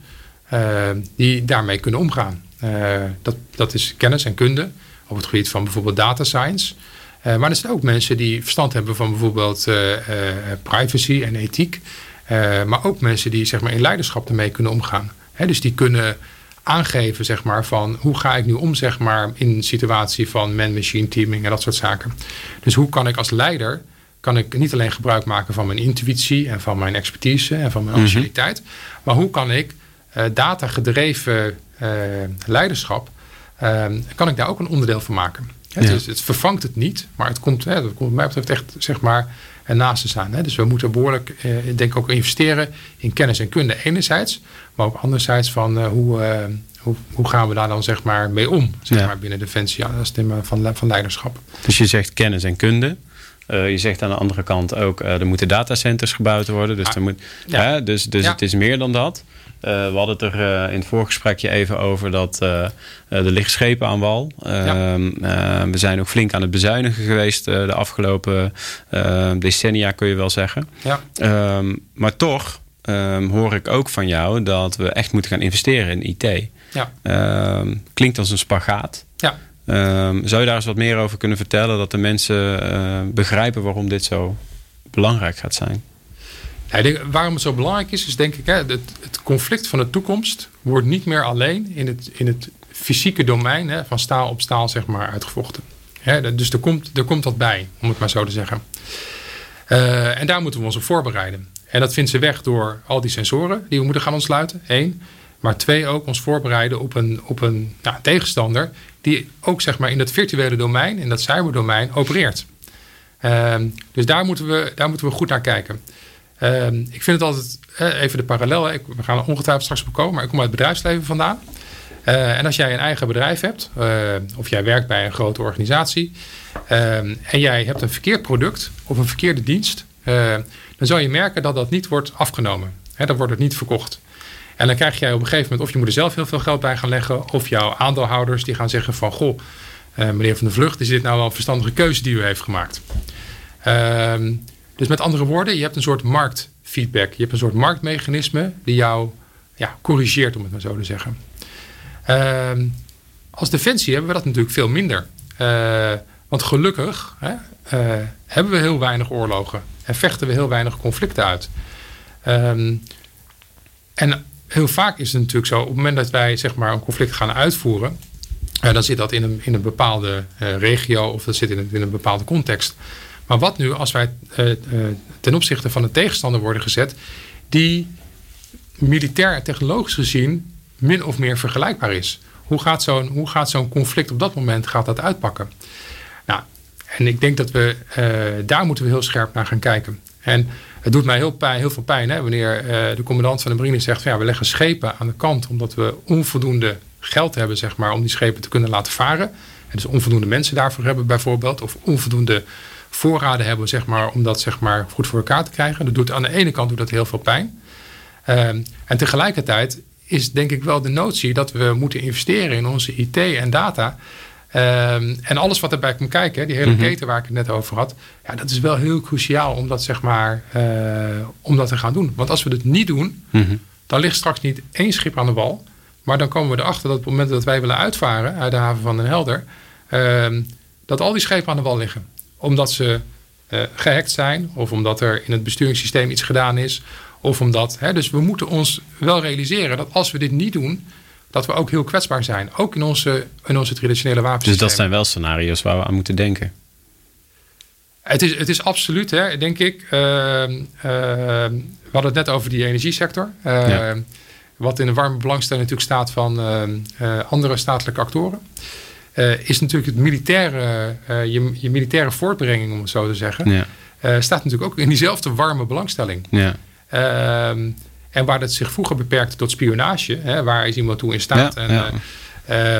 uh, die daarmee kunnen omgaan. Uh, dat, dat is kennis en kunde op het gebied van bijvoorbeeld data science. Maar er zijn ook mensen die verstand hebben van bijvoorbeeld privacy en ethiek. maar ook mensen die zeg maar, in leiderschap ermee kunnen omgaan. Dus die kunnen aangeven zeg maar, van hoe ga ik nu om zeg maar, in een situatie van man-machine teaming en dat soort zaken. Dus hoe kan ik als leider kan ik niet alleen gebruik maken van mijn intuïtie en van mijn expertise en van mijn mhm. agiliteit. Maar hoe kan ik uh, data gedreven uh, leiderschap, uh, kan ik daar ook een onderdeel van maken? Het, is, het, vervangt het niet, maar het komt, hè, dat komt wat mij betreft echt zeg maar ernaast te staan. Hè. Dus we moeten behoorlijk, denk ik ook investeren in kennis en kunde enerzijds. Maar ook anderzijds van hoe, hoe, hoe, gaan we daar dan zeg maar mee om zeg maar, binnen Defensie? Ja, dat is het thema van, van leiderschap. Dus je zegt kennis en kunde. Uh, je zegt aan de andere kant ook, uh, er moeten datacenters gebouwd worden. Dus, ah, er moet, ja. dus, dus het is meer dan dat. Uh, we hadden het er in het voorgesprekje even over dat er liggen schepen aan wal. Ehm, we zijn ook flink aan het bezuinigen geweest de afgelopen decennia, kun je wel zeggen. Ja. Um, maar toch um, hoor ik ook van jou dat we echt moeten gaan investeren in IT. Ja. klinkt als een spagaat. Ja. Um, zou je daar eens wat meer over kunnen vertellen? Dat de mensen uh, begrijpen waarom dit zo belangrijk gaat zijn? Ja, waarom het zo belangrijk is, is denk ik... Hè, het, het, conflict van de toekomst wordt niet meer alleen in het, in het fysieke domein... Hè, van staal op staal zeg maar, uitgevochten. Hè, dus er komt, er komt dat bij, om het maar zo te zeggen. Uh, en daar moeten we ons op voorbereiden. En dat vindt ze weg door al die sensoren die we moeten gaan ontsluiten. Eén. Maar twee, ook ons voorbereiden op een, op een tegenstander die ook zeg maar in het virtuele domein, in dat cyberdomein, opereert. Um, dus daar moeten, we, daar moeten we goed naar kijken. Um, ik vind het altijd, even de parallel, we gaan er ongetwijfeld straks op komen, maar ik kom uit het bedrijfsleven vandaan. Uh, en als jij een eigen bedrijf hebt, uh, of jij werkt bij een grote organisatie, uh, en jij hebt een verkeerd product of een verkeerde dienst, dan zal je merken dat dat niet wordt afgenomen. Hè, dan wordt het niet verkocht. En dan krijg jij op een gegeven moment, of je moet er zelf heel veel geld bij gaan leggen, of jouw aandeelhouders die gaan zeggen van, goh, uh, meneer Van der Vlucht, is dit nou wel een verstandige keuze die u heeft gemaakt? Uh, dus met andere woorden, je hebt een soort marktfeedback. Je hebt een soort marktmechanisme die jou ja, corrigeert, om het maar zo te zeggen. Uh, als defensie hebben we dat natuurlijk veel minder. Uh, want gelukkig hè, uh, hebben we heel weinig oorlogen en vechten we heel weinig conflicten uit. Um, en heel vaak is het natuurlijk zo, op het moment dat wij zeg maar, een conflict gaan uitvoeren, uh, dan zit dat in een, in een bepaalde uh, regio of dat zit in een, in een bepaalde context. Maar wat nu als wij uh, ten opzichte van een tegenstander worden gezet, die militair en technologisch gezien min of meer vergelijkbaar is? Hoe gaat zo'n, zo'n conflict op dat moment gaat dat uitpakken? Nou, en ik denk dat we daar moeten we heel scherp naar gaan kijken. En het doet mij heel, pijn, heel veel pijn hè, wanneer uh, de commandant van de marine zegt: van, ja, we leggen schepen aan de kant omdat we onvoldoende geld hebben zeg maar, om die schepen te kunnen laten varen. En dus onvoldoende mensen daarvoor hebben, bijvoorbeeld, of onvoldoende voorraden hebben zeg maar, om dat zeg maar, goed voor elkaar te krijgen. Dat doet, aan de ene kant doet dat heel veel pijn. Uh, en tegelijkertijd is denk ik wel de notie dat we moeten investeren in onze IT en data. Ehm, en alles wat erbij komt kijken, die hele mhm. keten waar ik het net over had, ja, dat is wel heel cruciaal om dat, zeg maar, uh, om dat te gaan doen. Want als we het niet doen, mhm. dan ligt straks niet één schip aan de wal. Maar dan komen we erachter dat op het moment dat wij willen uitvaren uit de haven van Den Helder, ehm, dat al die schepen aan de wal liggen. Omdat ze uh, gehackt zijn, of omdat er in het besturingssysteem iets gedaan is, of omdat. Hè, dus we moeten ons wel realiseren dat als we dit niet doen, dat we ook heel kwetsbaar zijn. Ook in onze, in onze traditionele wapens. Dus dat zijn wel scenario's waar we aan moeten denken. Het is, het is absoluut, hè, denk ik. Uh, uh, we hadden het net over die energiesector. Uh, Wat in een warme belangstelling natuurlijk staat van andere statelijke actoren. is natuurlijk het militaire, je, je militaire voortbrenging, om het zo te zeggen. Ja. staat natuurlijk ook in diezelfde warme belangstelling. Ja. Ehm, en waar het zich vroeger beperkte tot spionage, hè, waar is iemand toe in staat. en, uh,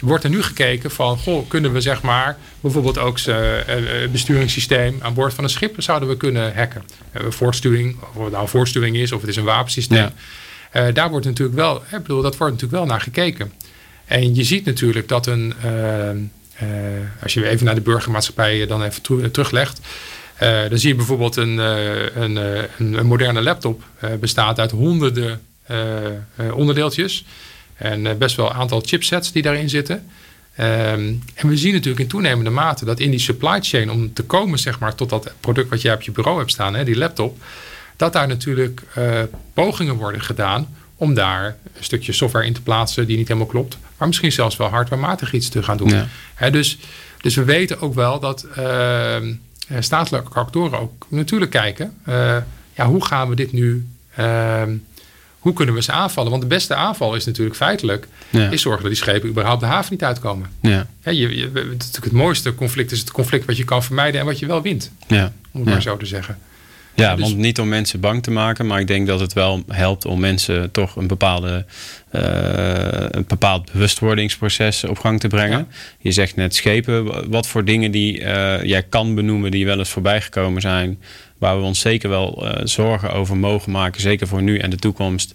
wordt er nu gekeken van, goh, kunnen we zeg maar bijvoorbeeld ook zijn uh, besturingssysteem aan boord van een schip zouden we kunnen hacken. Voortstuwing, of het nou een voortstuwing is of het is een wapensysteem. Ja. daar wordt natuurlijk wel, ik bedoel, dat wordt natuurlijk wel naar gekeken. En je ziet natuurlijk dat een, ehm, als je even naar de burgermaatschappij dan even teruglegt, uh, dan zie je bijvoorbeeld een, uh, een, een, een, moderne laptop uh, bestaat uit honderden onderdeeltjes. En best wel een aantal chipsets die daarin zitten. Um, en we zien natuurlijk in toenemende mate dat in die supply chain, om te komen zeg maar, tot dat product wat jij op je bureau hebt staan, hè, die laptop, dat daar natuurlijk pogingen worden gedaan om daar een stukje software in te plaatsen die niet helemaal klopt, maar misschien zelfs wel hardwarematig iets te gaan doen. Ja. Hè, dus, dus we weten ook wel dat ehm, uh, statelijke actoren ook natuurlijk kijken. Uh, ja, hoe gaan we dit nu... Uh, hoe kunnen we ze aanvallen? Want de beste aanval is natuurlijk feitelijk... is zorgen dat die schepen überhaupt de haven niet uitkomen. Ja. ja je, je, het, het mooiste conflict is het conflict wat je kan vermijden... en wat je wel wint. Ja. Om het maar zo te zeggen. Ja, dus- want niet om mensen bang te maken, maar ik denk dat het wel helpt om mensen toch een, bepaalde, uh, een bepaald bewustwordingsproces op gang te brengen. Je zegt net schepen, wat voor dingen die uh, jij kan benoemen die wel eens voorbij gekomen zijn, waar we ons zeker wel uh, zorgen over mogen maken, zeker voor nu en de toekomst.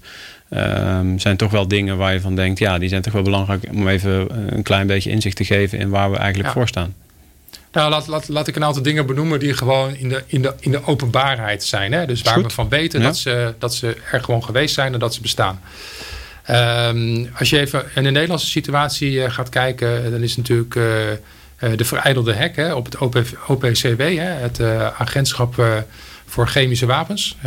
Um, zijn toch wel dingen waar je van denkt, ja, die zijn toch wel belangrijk om even een klein beetje inzicht te geven in waar we eigenlijk voor staan. Nou, laat, laat, laat ik een aantal dingen benoemen die gewoon in de, in de, in de openbaarheid zijn. Hè? Dus waar we van weten dat, ze, dat ze er gewoon geweest zijn en dat ze bestaan. Um, als je even in de Nederlandse situatie uh, gaat kijken, dan is natuurlijk uh, de verijdelde hek hè, op het OPCW, hè, het agentschap voor chemische wapens,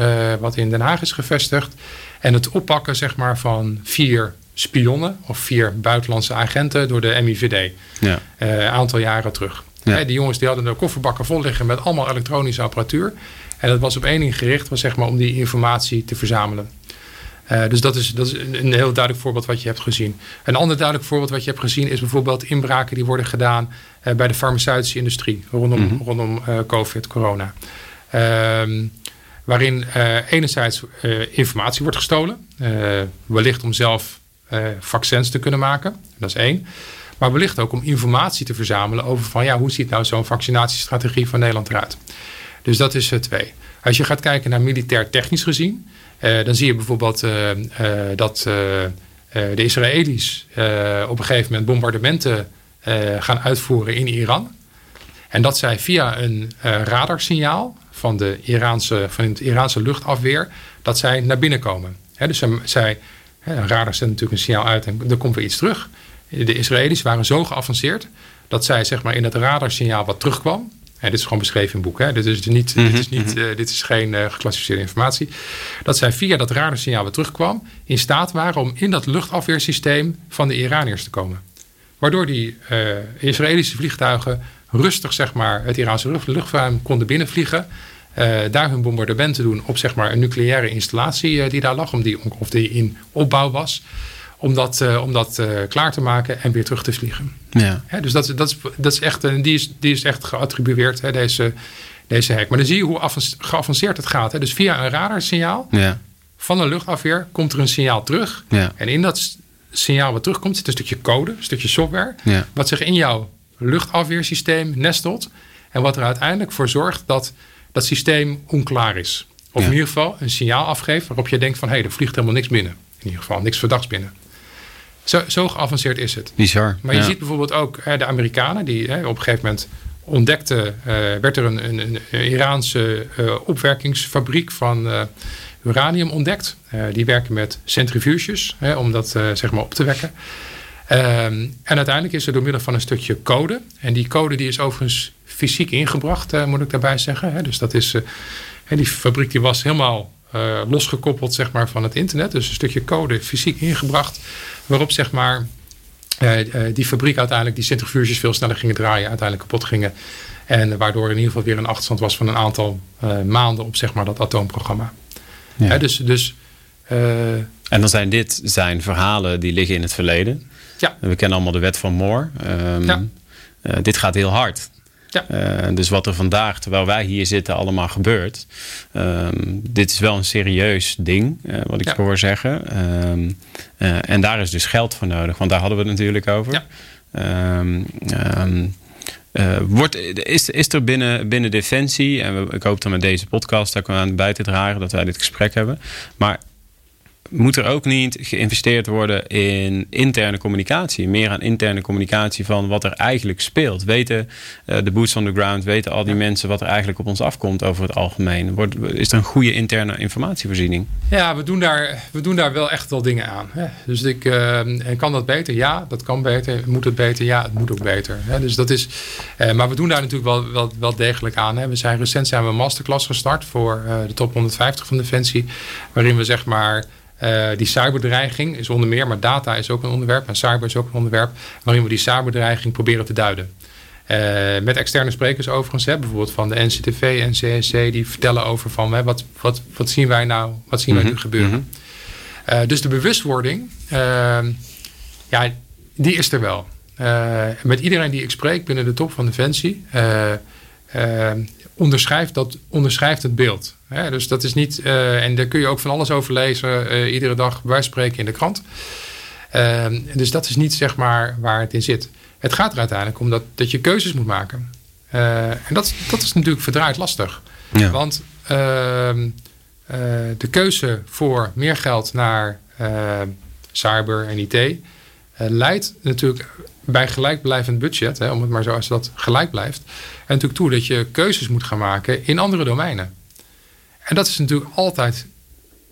wat in Den Haag is gevestigd. En het oppakken zeg maar, van vier spionnen of vier buitenlandse agenten door de MIVD. Ja. Een aantal jaren terug. Ja. die jongens die hadden de kofferbakken vol liggen met allemaal elektronische apparatuur. En dat was op één ding gericht, was zeg maar om die informatie te verzamelen. Uh, dus dat is, dat is een heel duidelijk voorbeeld wat je hebt gezien. Een ander duidelijk voorbeeld wat je hebt gezien is bijvoorbeeld inbraken die worden gedaan uh, bij de farmaceutische industrie rondom, mm -hmm. rondom uh, COVID, corona. Ehm, waarin enerzijds informatie wordt gestolen, wellicht om zelf vaccins te kunnen maken. Dat is één. Maar wellicht ook om informatie te verzamelen over van ja, hoe ziet nou zo'n vaccinatiestrategie van Nederland eruit. Dus dat is uh, twee. Als je gaat kijken naar militair technisch gezien, uh, dan zie je bijvoorbeeld uh, dat de Israëli's op een gegeven moment bombardementen gaan uitvoeren in Iran. En dat zij via een radarsignaal van, de Iraanse, van het Iraanse luchtafweer, dat zij naar binnen komen. dus zij, zij een radar zendt natuurlijk een signaal uit en er komt weer iets terug. De Israëli's waren zo geavanceerd dat zij zeg maar, in het radarsignaal wat terugkwam. En dit is gewoon beschreven in het boek. Hè? Dit, is niet, dit, is niet, uh, dit is geen uh, geclassificeerde informatie. Dat zij via dat radarsignaal wat terugkwam... in staat waren om in dat luchtafweersysteem van de Iraniërs te komen. Waardoor die uh, Israëlische vliegtuigen rustig zeg maar, het Iraanse lucht, luchtruim konden binnenvliegen... daar hun bombardementen doen op zeg maar, een nucleaire installatie die daar lag... Om die, of die in opbouw was om dat, uh, om dat uh, klaar te maken en weer terug te vliegen. Ja. Hè, dus dat, dat, is, dat is echt, die, is, die is echt geattribueerd, hè, deze, deze hack. Maar dan zie je hoe geavanceerd het gaat. Hè. Dus via een radarsignaal ja. van een luchtafweer komt er een signaal terug. Ja. En in dat signaal wat terugkomt zit een stukje code, een stukje software... Ja. wat zich in jouw luchtafweersysteem nestelt... en wat er uiteindelijk voor zorgt dat dat systeem onklaar is. Of in ieder geval een signaal afgeeft waarop je denkt van... hé, hey, er vliegt helemaal niks binnen in ieder geval. Niks verdachts binnen. Zo, zo geavanceerd is het. Bizar. Maar je ziet bijvoorbeeld ook hè, de Amerikanen die hè, op een gegeven moment ontdekten, uh, werd er een, een, een Iraanse uh, opwerkingsfabriek van uh, uranium ontdekt. die werken met centrifuges hè, om dat zeg maar op te wekken. Um, en uiteindelijk is er door middel van een stukje code. En die code die is overigens fysiek ingebracht, moet ik daarbij zeggen. Hè. Dus dat is, die fabriek die was helemaal losgekoppeld zeg maar, van het internet. Dus een stukje code fysiek ingebracht. Waarop zeg maar uh, die fabriek uiteindelijk die centrifuges veel sneller gingen draaien, uiteindelijk kapot gingen. En waardoor in ieder geval weer een achterstand was van een aantal uh, maanden op zeg maar, dat atoomprogramma. Ja. dus, dus, en dan zijn dit zijn verhalen die liggen in het verleden. Ja. We kennen allemaal de wet van Moore. Um, ja. dit gaat heel hard. Ja. Uh, dus wat er vandaag, terwijl wij hier zitten, allemaal gebeurt. Um, dit is wel een serieus ding, uh, wat ik ja. hoor zeggen. Um, uh, en daar is dus geld voor nodig, want daar hadden we het natuurlijk over. Ja. Um, wordt, is, is er binnen, binnen Defensie, en ik hoop dan met deze podcast daar kunnen we aan bij te dragen dat wij dit gesprek hebben. Maar moet er ook niet geïnvesteerd worden in interne communicatie? Meer aan interne communicatie van wat er eigenlijk speelt. Weten uh, de boots on the ground, weten al die mensen wat er eigenlijk op ons afkomt over het algemeen? Wordt, is er een goede interne informatievoorziening? Ja, we doen daar, we doen daar wel echt wel dingen aan. Hè? Dus ik, uh, kan dat beter? Ja, dat kan beter. Moet het beter? Ja, het moet ook beter. Hè? Dus dat is, uh, maar we doen daar natuurlijk wel, wel, wel degelijk aan. Hè? We zijn recent zijn we een masterclass gestart voor de top 150 van Defensie. Waarin we zeg maar uh, die cyberdreiging is onder meer, maar data is ook een onderwerp en cyber is ook een onderwerp, waarin we die cyberdreiging proberen te duiden. Uh, met externe sprekers overigens, hè, bijvoorbeeld van de NCTV, NCSC, die vertellen over van hè, wat, wat, wat zien wij nou, wat zien wij nu gebeuren. Mm -hmm. uh, dus de bewustwording, ja, die is er wel. met iedereen die ik spreek binnen de top van Defensie, onderschrijft, dat, onderschrijft het beeld. Hè? Dus dat is niet, uh, en daar kun je ook van alles over lezen, uh, iedere dag bij spreken in de krant. Uh, dus dat is niet zeg maar waar het in zit. Het gaat er uiteindelijk om dat, dat je keuzes moet maken. En dat, dat is natuurlijk verdraaid lastig. Ja. Want ehm, de keuze voor meer geld naar cyber en IT leidt natuurlijk bij gelijkblijvend budget, hè, om het maar zo als dat gelijk blijft, en natuurlijk toe dat je keuzes moet gaan maken in andere domeinen. En dat is natuurlijk altijd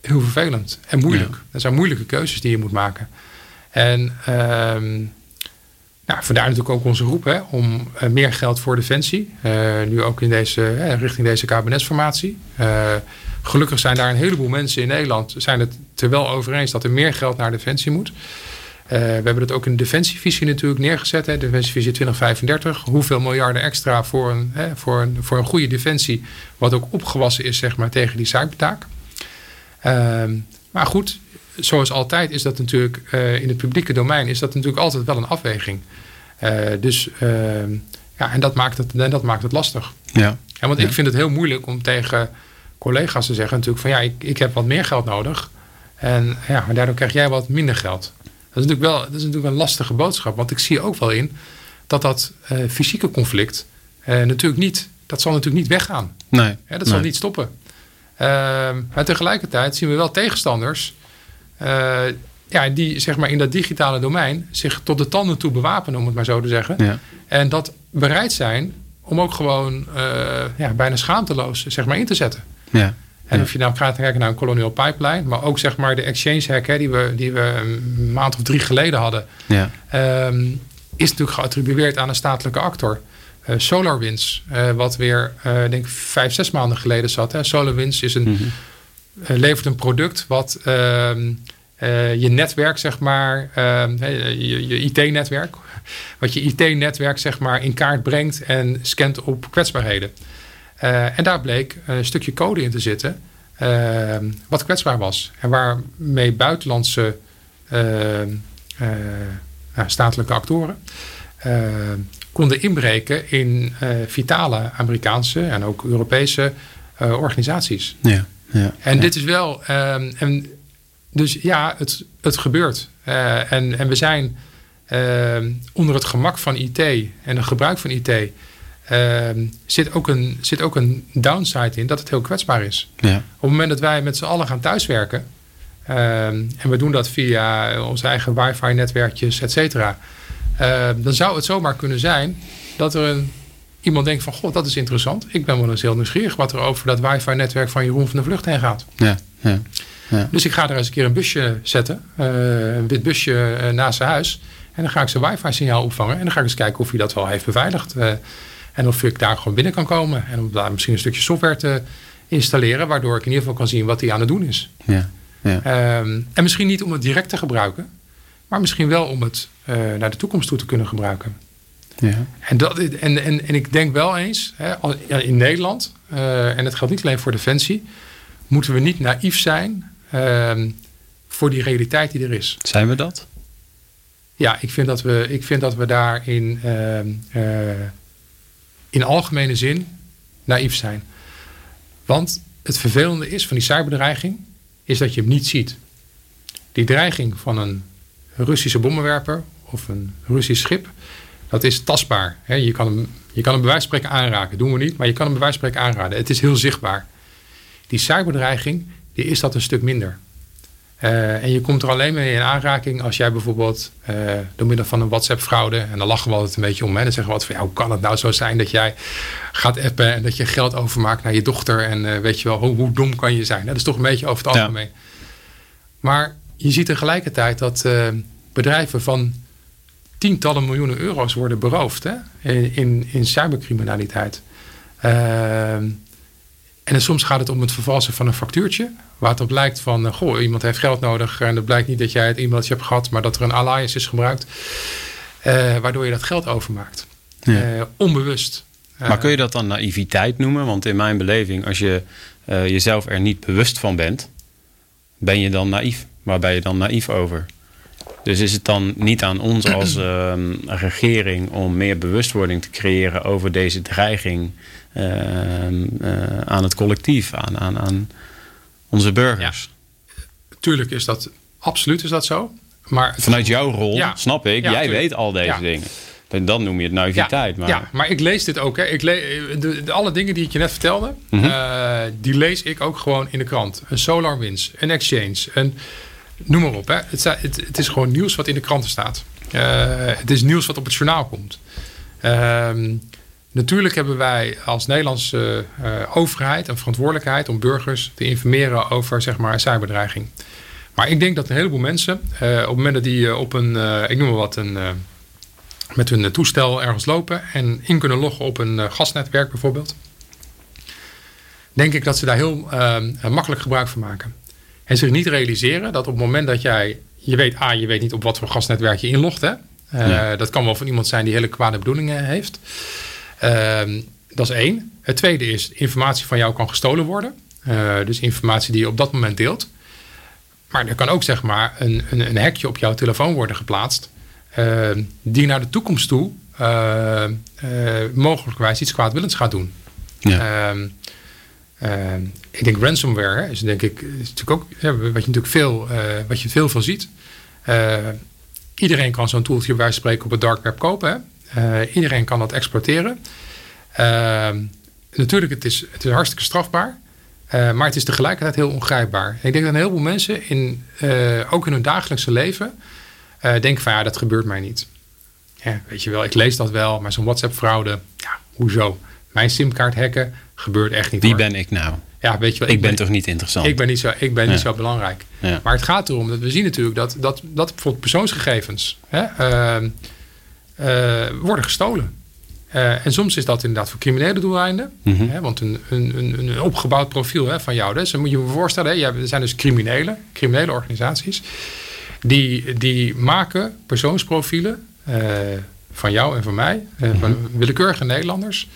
heel vervelend en moeilijk. Ja. Dat zijn moeilijke keuzes die je moet maken. En um, nou, vandaar natuurlijk ook onze roep hè, om uh, meer geld voor defensie. Uh, nu ook in deze, uh, richting deze kabinetsformatie. gelukkig zijn daar een heleboel mensen in Nederland zijn het er wel over eens dat er meer geld naar defensie moet. Uh, we hebben dat ook in de defensievisie natuurlijk neergezet. Hè, defensievisie 2035. Hoeveel miljarden extra voor een, hè, voor, een, voor een goede defensie. Wat ook opgewassen is zeg maar, tegen die cybertaak. Uh, maar goed, zoals altijd is dat natuurlijk uh, in het publieke domein... is dat natuurlijk altijd wel een afweging. Uh, dus ehm, ja, en dat maakt het, en dat maakt het lastig. Ja. En want ja. ik vind het heel moeilijk om tegen collega's te zeggen... natuurlijk van ja, ik, ik heb wat meer geld nodig... En ja, maar daardoor krijg jij wat minder geld. Dat is natuurlijk wel dat is natuurlijk een lastige boodschap. Want ik zie ook wel in dat dat uh, fysieke conflict uh, natuurlijk niet, dat zal natuurlijk niet weggaan. Nee. Ja, dat nee. zal niet stoppen. Uh, maar tegelijkertijd zien we wel tegenstanders ja, die zeg maar in dat digitale domein zich tot de tanden toe bewapenen, om het maar zo te zeggen. Ja. En dat bereid zijn om ook gewoon ja, bijna schaamteloos zeg maar, in te zetten. Ja. En of je nou gaat kijken naar een Colonial Pipeline, maar ook zeg maar de exchange hack hè, die, we, die we een maand of drie geleden hadden, ja. um, is natuurlijk geattribueerd aan een statelijke actor. Uh, SolarWinds, uh, wat weer, uh, denk vijf, zes maanden geleden zat. Hè. SolarWinds is een, mm -hmm. levert een product wat ehm, je netwerk, zeg maar, ehm, je, je IT-netwerk, wat je IT-netwerk zeg maar in kaart brengt en scant op kwetsbaarheden. Uh, en daar bleek een stukje code in te zitten uh, wat kwetsbaar was. En waarmee buitenlandse uh, nou, statelijke actoren konden inbreken in vitale Amerikaanse en ook Europese organisaties. Ja, ja, en ja. dit is wel. um, en dus ja, het, het gebeurt. en, en we zijn onder het gemak van IT en het gebruik van IT. Uh, zit, ook een, zit ook een downside in dat het heel kwetsbaar is. Ja. Op het moment dat wij met z'n allen gaan thuiswerken, Ehm, en we doen dat via onze eigen wifi-netwerkjes, et cetera. Ehm, dan zou het zomaar kunnen zijn dat er een, iemand denkt van... God, dat is interessant. Ik ben wel eens heel nieuwsgierig wat er over dat wifi-netwerk van Jeroen van de Vlucht heen gaat. Ja, ja, ja. Dus ik ga er eens een keer een busje zetten. Uh, een wit busje uh, naast zijn huis. En dan ga ik zijn wifi-signaal opvangen. En dan ga ik eens kijken of hij dat wel heeft beveiligd. Uh, en of ik daar gewoon binnen kan komen. En om daar misschien een stukje software te installeren. Waardoor ik in ieder geval kan zien wat hij aan het doen is. Ja. Ja. Um, en misschien niet om het direct te gebruiken, maar misschien wel om het uh, naar de toekomst toe te kunnen gebruiken. Ja. En, dat, en, en, en ik denk wel eens, hè, in Nederland, uh, en dat geldt niet alleen voor Defensie, moeten we niet naïef zijn uh, voor die realiteit die er is. Zijn we dat? Ja, ik vind dat we, ik vind dat we daar in, algemene zin naïef zijn. Want het vervelende is van die cyberbedreiging is dat je hem niet ziet. Die dreiging van een Russische bommenwerper of een Russisch schip, dat is tastbaar. Je kan hem, je kan hem bij wijze van spreken aanraken. doen we niet, maar je kan hem bij wijze spreken aanraden. Het is heel zichtbaar. Die cyberdreiging, die is dat een stuk minder. Uh, en je komt er alleen mee in aanraking als jij bijvoorbeeld uh, door middel van een WhatsApp-fraude, en dan lachen we altijd een beetje om, hè, dan zeggen we van ja, hoe kan het nou zo zijn dat jij gaat appen en dat je geld overmaakt naar je dochter en uh, weet je wel, hoe, hoe, dom kan je zijn? Dat is toch een beetje over het algemeen. Ja. Maar je ziet tegelijkertijd dat bedrijven van tientallen miljoenen euro's worden beroofd hè, in, in, in cybercriminaliteit. En soms gaat het om het vervalsen van een factuurtje. Waar het op lijkt van, uh, goh, iemand heeft geld nodig. En het blijkt niet dat jij het e-mailtje hebt gehad, maar dat er een alias is gebruikt. Uh, waardoor je dat geld overmaakt. Ja. Uh, onbewust. Maar kun je dat dan naïviteit noemen? Want in mijn beleving, als je jezelf er niet bewust van bent, ben je dan naïef. Waar ben je dan naïef over? Dus is het dan niet aan ons als ehm, regering om meer bewustwording te creëren over deze dreiging aan het collectief, aan, aan, aan onze burgers? Ja. Tuurlijk is dat, absoluut is dat zo. Maar Vanuit jouw rol, ja. snap ik, jij tuurlijk. weet al deze dingen. En dan noem je het naïviteit. Ja, maar... ja, maar ik lees dit ook. Hè. Ik le de, de, alle dingen die ik je net vertelde, mm -hmm. uh, die lees ik ook gewoon in de krant. Een SolarWinds, een Exchange, een noem maar op. Hè. Het, het, het, is gewoon nieuws wat in de kranten staat. Uh, het is nieuws wat op het journaal komt. Uh, natuurlijk hebben wij als Nederlandse uh, overheid een verantwoordelijkheid om burgers te informeren over zeg maar, cyberdreiging. Maar ik denk dat een heleboel mensen, uh, op het moment dat die op een, ik noem maar wat, een, met hun toestel ergens lopen en in kunnen loggen op een gasnetwerk bijvoorbeeld, denk ik dat ze daar heel makkelijk gebruik van maken. En zich niet realiseren dat op het moment dat jij... Je weet, A, je weet niet op wat voor gasnetwerk je inlogt. Hè? Uh. Dat kan wel van iemand zijn die hele kwade bedoelingen heeft. Uh, dat is één. Het tweede is, informatie van jou kan gestolen worden. Uh, dus informatie die je op dat moment deelt. Maar er kan ook zeg maar een, een, een hekje op jouw telefoon worden geplaatst. Ehm, die naar de toekomst toe uh, mogelijkwijs iets kwaadwillends gaat doen. Ja. Ehm, ik denk ransomware hè, is denk ik is natuurlijk ook ja, wat je natuurlijk veel, wat je veel van ziet. Iedereen kan zo'n toeltje bij spreken op het dark web kopen. Iedereen kan dat exploiteren. Ehm, natuurlijk, het is, het is hartstikke strafbaar. maar het is tegelijkertijd heel ongrijpbaar. En ik denk dat een heleboel mensen, in, ook in hun dagelijkse leven, denken van ja, dat gebeurt mij niet. Ja, weet je wel, ik lees dat wel, maar zo'n WhatsApp-fraude, ja, hoezo? Mijn simkaart hacken gebeurt echt niet. Wie ben ik nou? Ja, weet je wel, ik, ben, ben toch niet interessant? Ik ben niet zo, ik ben Ja. niet zo belangrijk. Ja. Maar het gaat erom dat we zien natuurlijk dat, dat, dat bijvoorbeeld persoonsgegevens hè, eh, worden gestolen. Eh, en soms is dat inderdaad voor criminele doeleinden. Mhm. Hè, want een, een, een, een opgebouwd profiel hè, van jou. Dus dan moet je je voorstellen, hè, er zijn dus criminelen, criminele organisaties. Die, die maken persoonsprofielen eh, van jou en van mij, van willekeurige Nederlanders.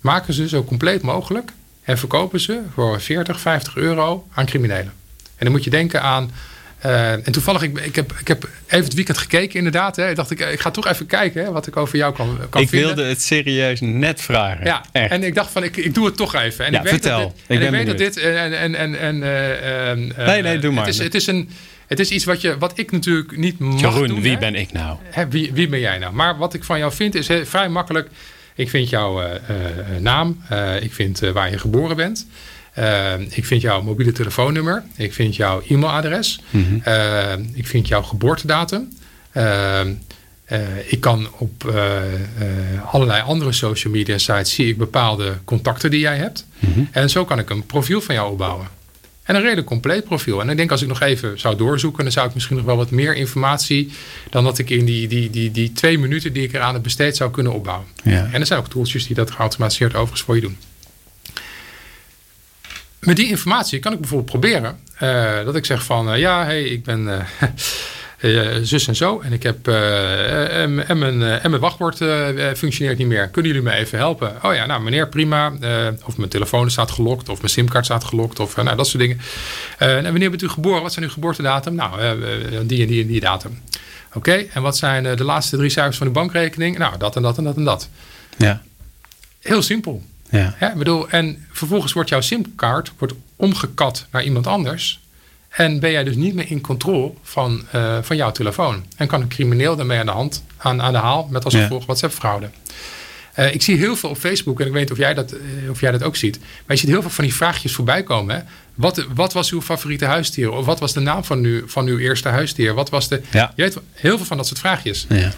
maken ze zo compleet mogelijk en verkopen ze voor 40, 50 euro aan criminelen. En dan moet je denken aan. Eh, en toevallig, ik, ik, heb, ik heb even het weekend gekeken, inderdaad. Hè. Ik dacht, ik, ik ga toch even kijken hè, wat ik over jou kan, kan Ik vinden. wilde het serieus net vragen. Ja, Echt. en ik dacht van, ik, ik doe het toch even. En Ja, ik weet vertel. Dat dit, Ik en ik ben weet dat dit... En, en, en, en, eh, Nee, nee, doe maar. Het is, het is, een, het is iets wat, je, wat ik natuurlijk niet mag Jeroen, doen. wie hè. ben ik nou? Hè, wie, wie ben jij nou? Maar wat ik van jou vind is vrij makkelijk. Ik vind jouw naam. ik vind waar je geboren bent. Ik vind jouw mobiele telefoonnummer. Ik vind jouw e-mailadres. Mhm. ik vind jouw geboortedatum. ik kan op allerlei andere social media sites zie ik bepaalde contacten die jij hebt. Mhm. En zo kan ik een profiel van jou opbouwen. En een redelijk compleet profiel. En ik denk als ik nog even zou doorzoeken, dan zou ik misschien nog wel wat meer informatie dan dat ik in die, die, die, die twee minuten die ik eraan heb besteed zou kunnen opbouwen. Ja. En er zijn ook tooltjes die dat geautomatiseerd overigens voor je doen. Met die informatie kan ik bijvoorbeeld proberen uh, dat ik zeg van uh, ja, hey, ik ben uh, uh, zus en zo. En ik heb en, en, mijn, en mijn wachtwoord functioneert niet meer. Kunnen jullie me even helpen? Oh ja, nou meneer, prima. of mijn telefoon staat gelokt, of mijn simkaart staat gelokt, of nou, dat soort dingen. en wanneer bent u geboren? Wat zijn uw geboortedatum? Nou, die en die en die datum. Oké, en wat zijn de laatste drie cijfers van uw bankrekening? Nou, dat en dat en dat en dat. Ja. Heel simpel. Ja. ja bedoel, en vervolgens wordt jouw simkaart wordt omgekat naar iemand anders. En ben jij dus niet meer in controle van, uh, van jouw telefoon. En kan een crimineel daarmee aan de, hand, aan, aan de haal met als gevolg ja. WhatsApp-fraude. Uh, ik zie heel veel op Facebook, en ik weet niet of jij, dat, uh, of jij dat ook ziet. Maar je ziet heel veel van die vraagjes voorbij komen. Hè? Wat, wat was uw favoriete huisdier? Of wat was de naam van uw, van uw eerste huisdier? Wat was de. Ja. Je weet heel veel van dat soort vraagjes. Ja.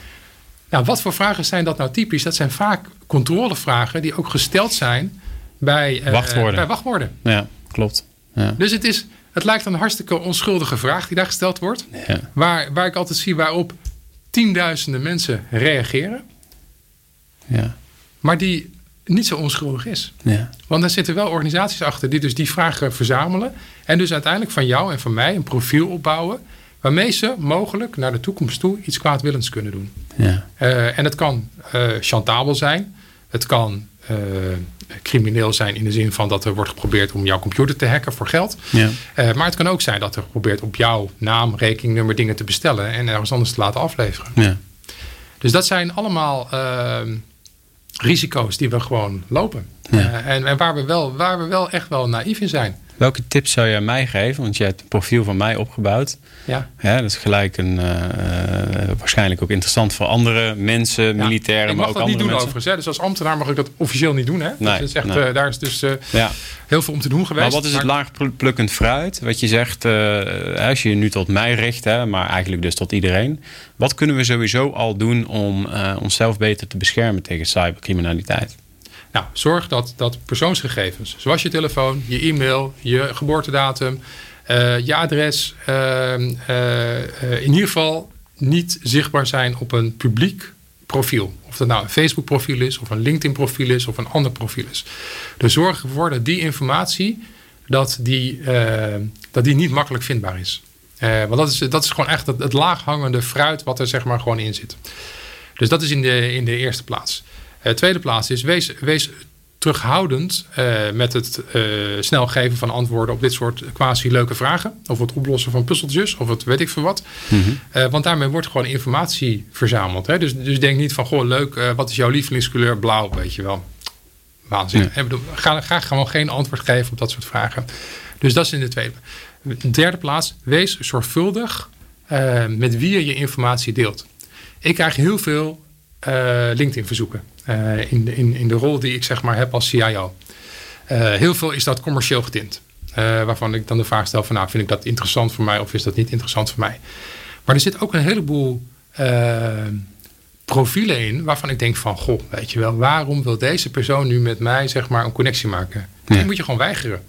Nou, wat voor vragen zijn dat nou typisch? Dat zijn vaak controlevragen die ook gesteld zijn bij, wachtwoorden. bij wachtwoorden. Ja, klopt. Ja. Dus het is het lijkt een hartstikke onschuldige vraag die daar gesteld wordt. Ja. Waar, waar ik altijd zie waarop tienduizenden mensen reageren. Ja. Maar die niet zo onschuldig is. Ja. Want er zitten wel organisaties achter die dus die vragen verzamelen. En dus uiteindelijk van jou en van mij een profiel opbouwen. Waarmee ze mogelijk naar de toekomst toe iets kwaadwillends kunnen doen. Ja. Uh, en het kan uh, chantabel zijn. Het kan uh, crimineel zijn in de zin van dat er wordt geprobeerd om jouw computer te hacken voor geld. Ja. Maar het kan ook zijn dat er geprobeerd op jouw naam, rekeningnummer dingen te bestellen en ergens anders te laten afleveren. Ja. Dus dat zijn allemaal risico's die we gewoon lopen. Ja. en, en waar, we wel, waar we wel echt wel naïef in zijn. Welke tips zou jij mij geven? Want je hebt een profiel van mij opgebouwd. Ja. ja dat is gelijk een, uh, waarschijnlijk ook interessant voor andere mensen, ja. militairen, maar ook andere mensen. Ik mag dat niet doen mensen. overigens. Hè? Dus als ambtenaar mag ik dat officieel niet doen. Hè? Nee, dat is echt, nee. uh, daar is dus uh, ja. heel veel om te doen geweest. Maar wat is het laagplukkend fruit? Wat je zegt, als je je nu tot mij richt, hè, maar eigenlijk dus tot iedereen. Wat kunnen we sowieso al doen om onszelf beter te beschermen tegen cybercriminaliteit? Nou, zorg dat, dat persoonsgegevens, zoals je telefoon, je e-mail, je geboortedatum, uh, je adres, uh, uh, in ieder geval niet zichtbaar zijn op een publiek profiel. Of dat nou een Facebook profiel is, of een LinkedIn profiel is, of een ander profiel is. Dus zorg ervoor dat die informatie, dat die, dat die niet makkelijk vindbaar is. want dat is, dat is gewoon echt het, het laaghangende fruit wat er zeg maar gewoon in zit. Dus dat is in de, in de eerste plaats. Uh, tweede plaats is, wees, wees terughoudend uh, met het uh, snel geven van antwoorden op dit soort quasi leuke vragen. Of het oplossen van puzzeltjes, of het weet ik veel wat. Mm -hmm. want daarmee wordt gewoon informatie verzameld. Hè? Dus, dus denk niet van, goh leuk, wat is jouw lievelingskleur? Blauw, weet je wel. Waanzin. Ja. Bedoel, ga, ga gewoon geen antwoord geven op dat soort vragen. Dus dat is in de tweede. In derde plaats, wees zorgvuldig met wie je je informatie deelt. Ik krijg heel veel uh, LinkedIn-verzoeken. Uh, in, de, in, in de rol die ik zeg maar heb als CIO. Uh, heel veel is dat commercieel getint. waarvan ik dan de vraag stel van nou vind ik dat interessant voor mij of is dat niet interessant voor mij. Maar er zit ook een heleboel profielen in waarvan ik denk van goh weet je wel waarom wil deze persoon nu met mij zeg maar een connectie maken. Ja. Die moet je gewoon weigeren.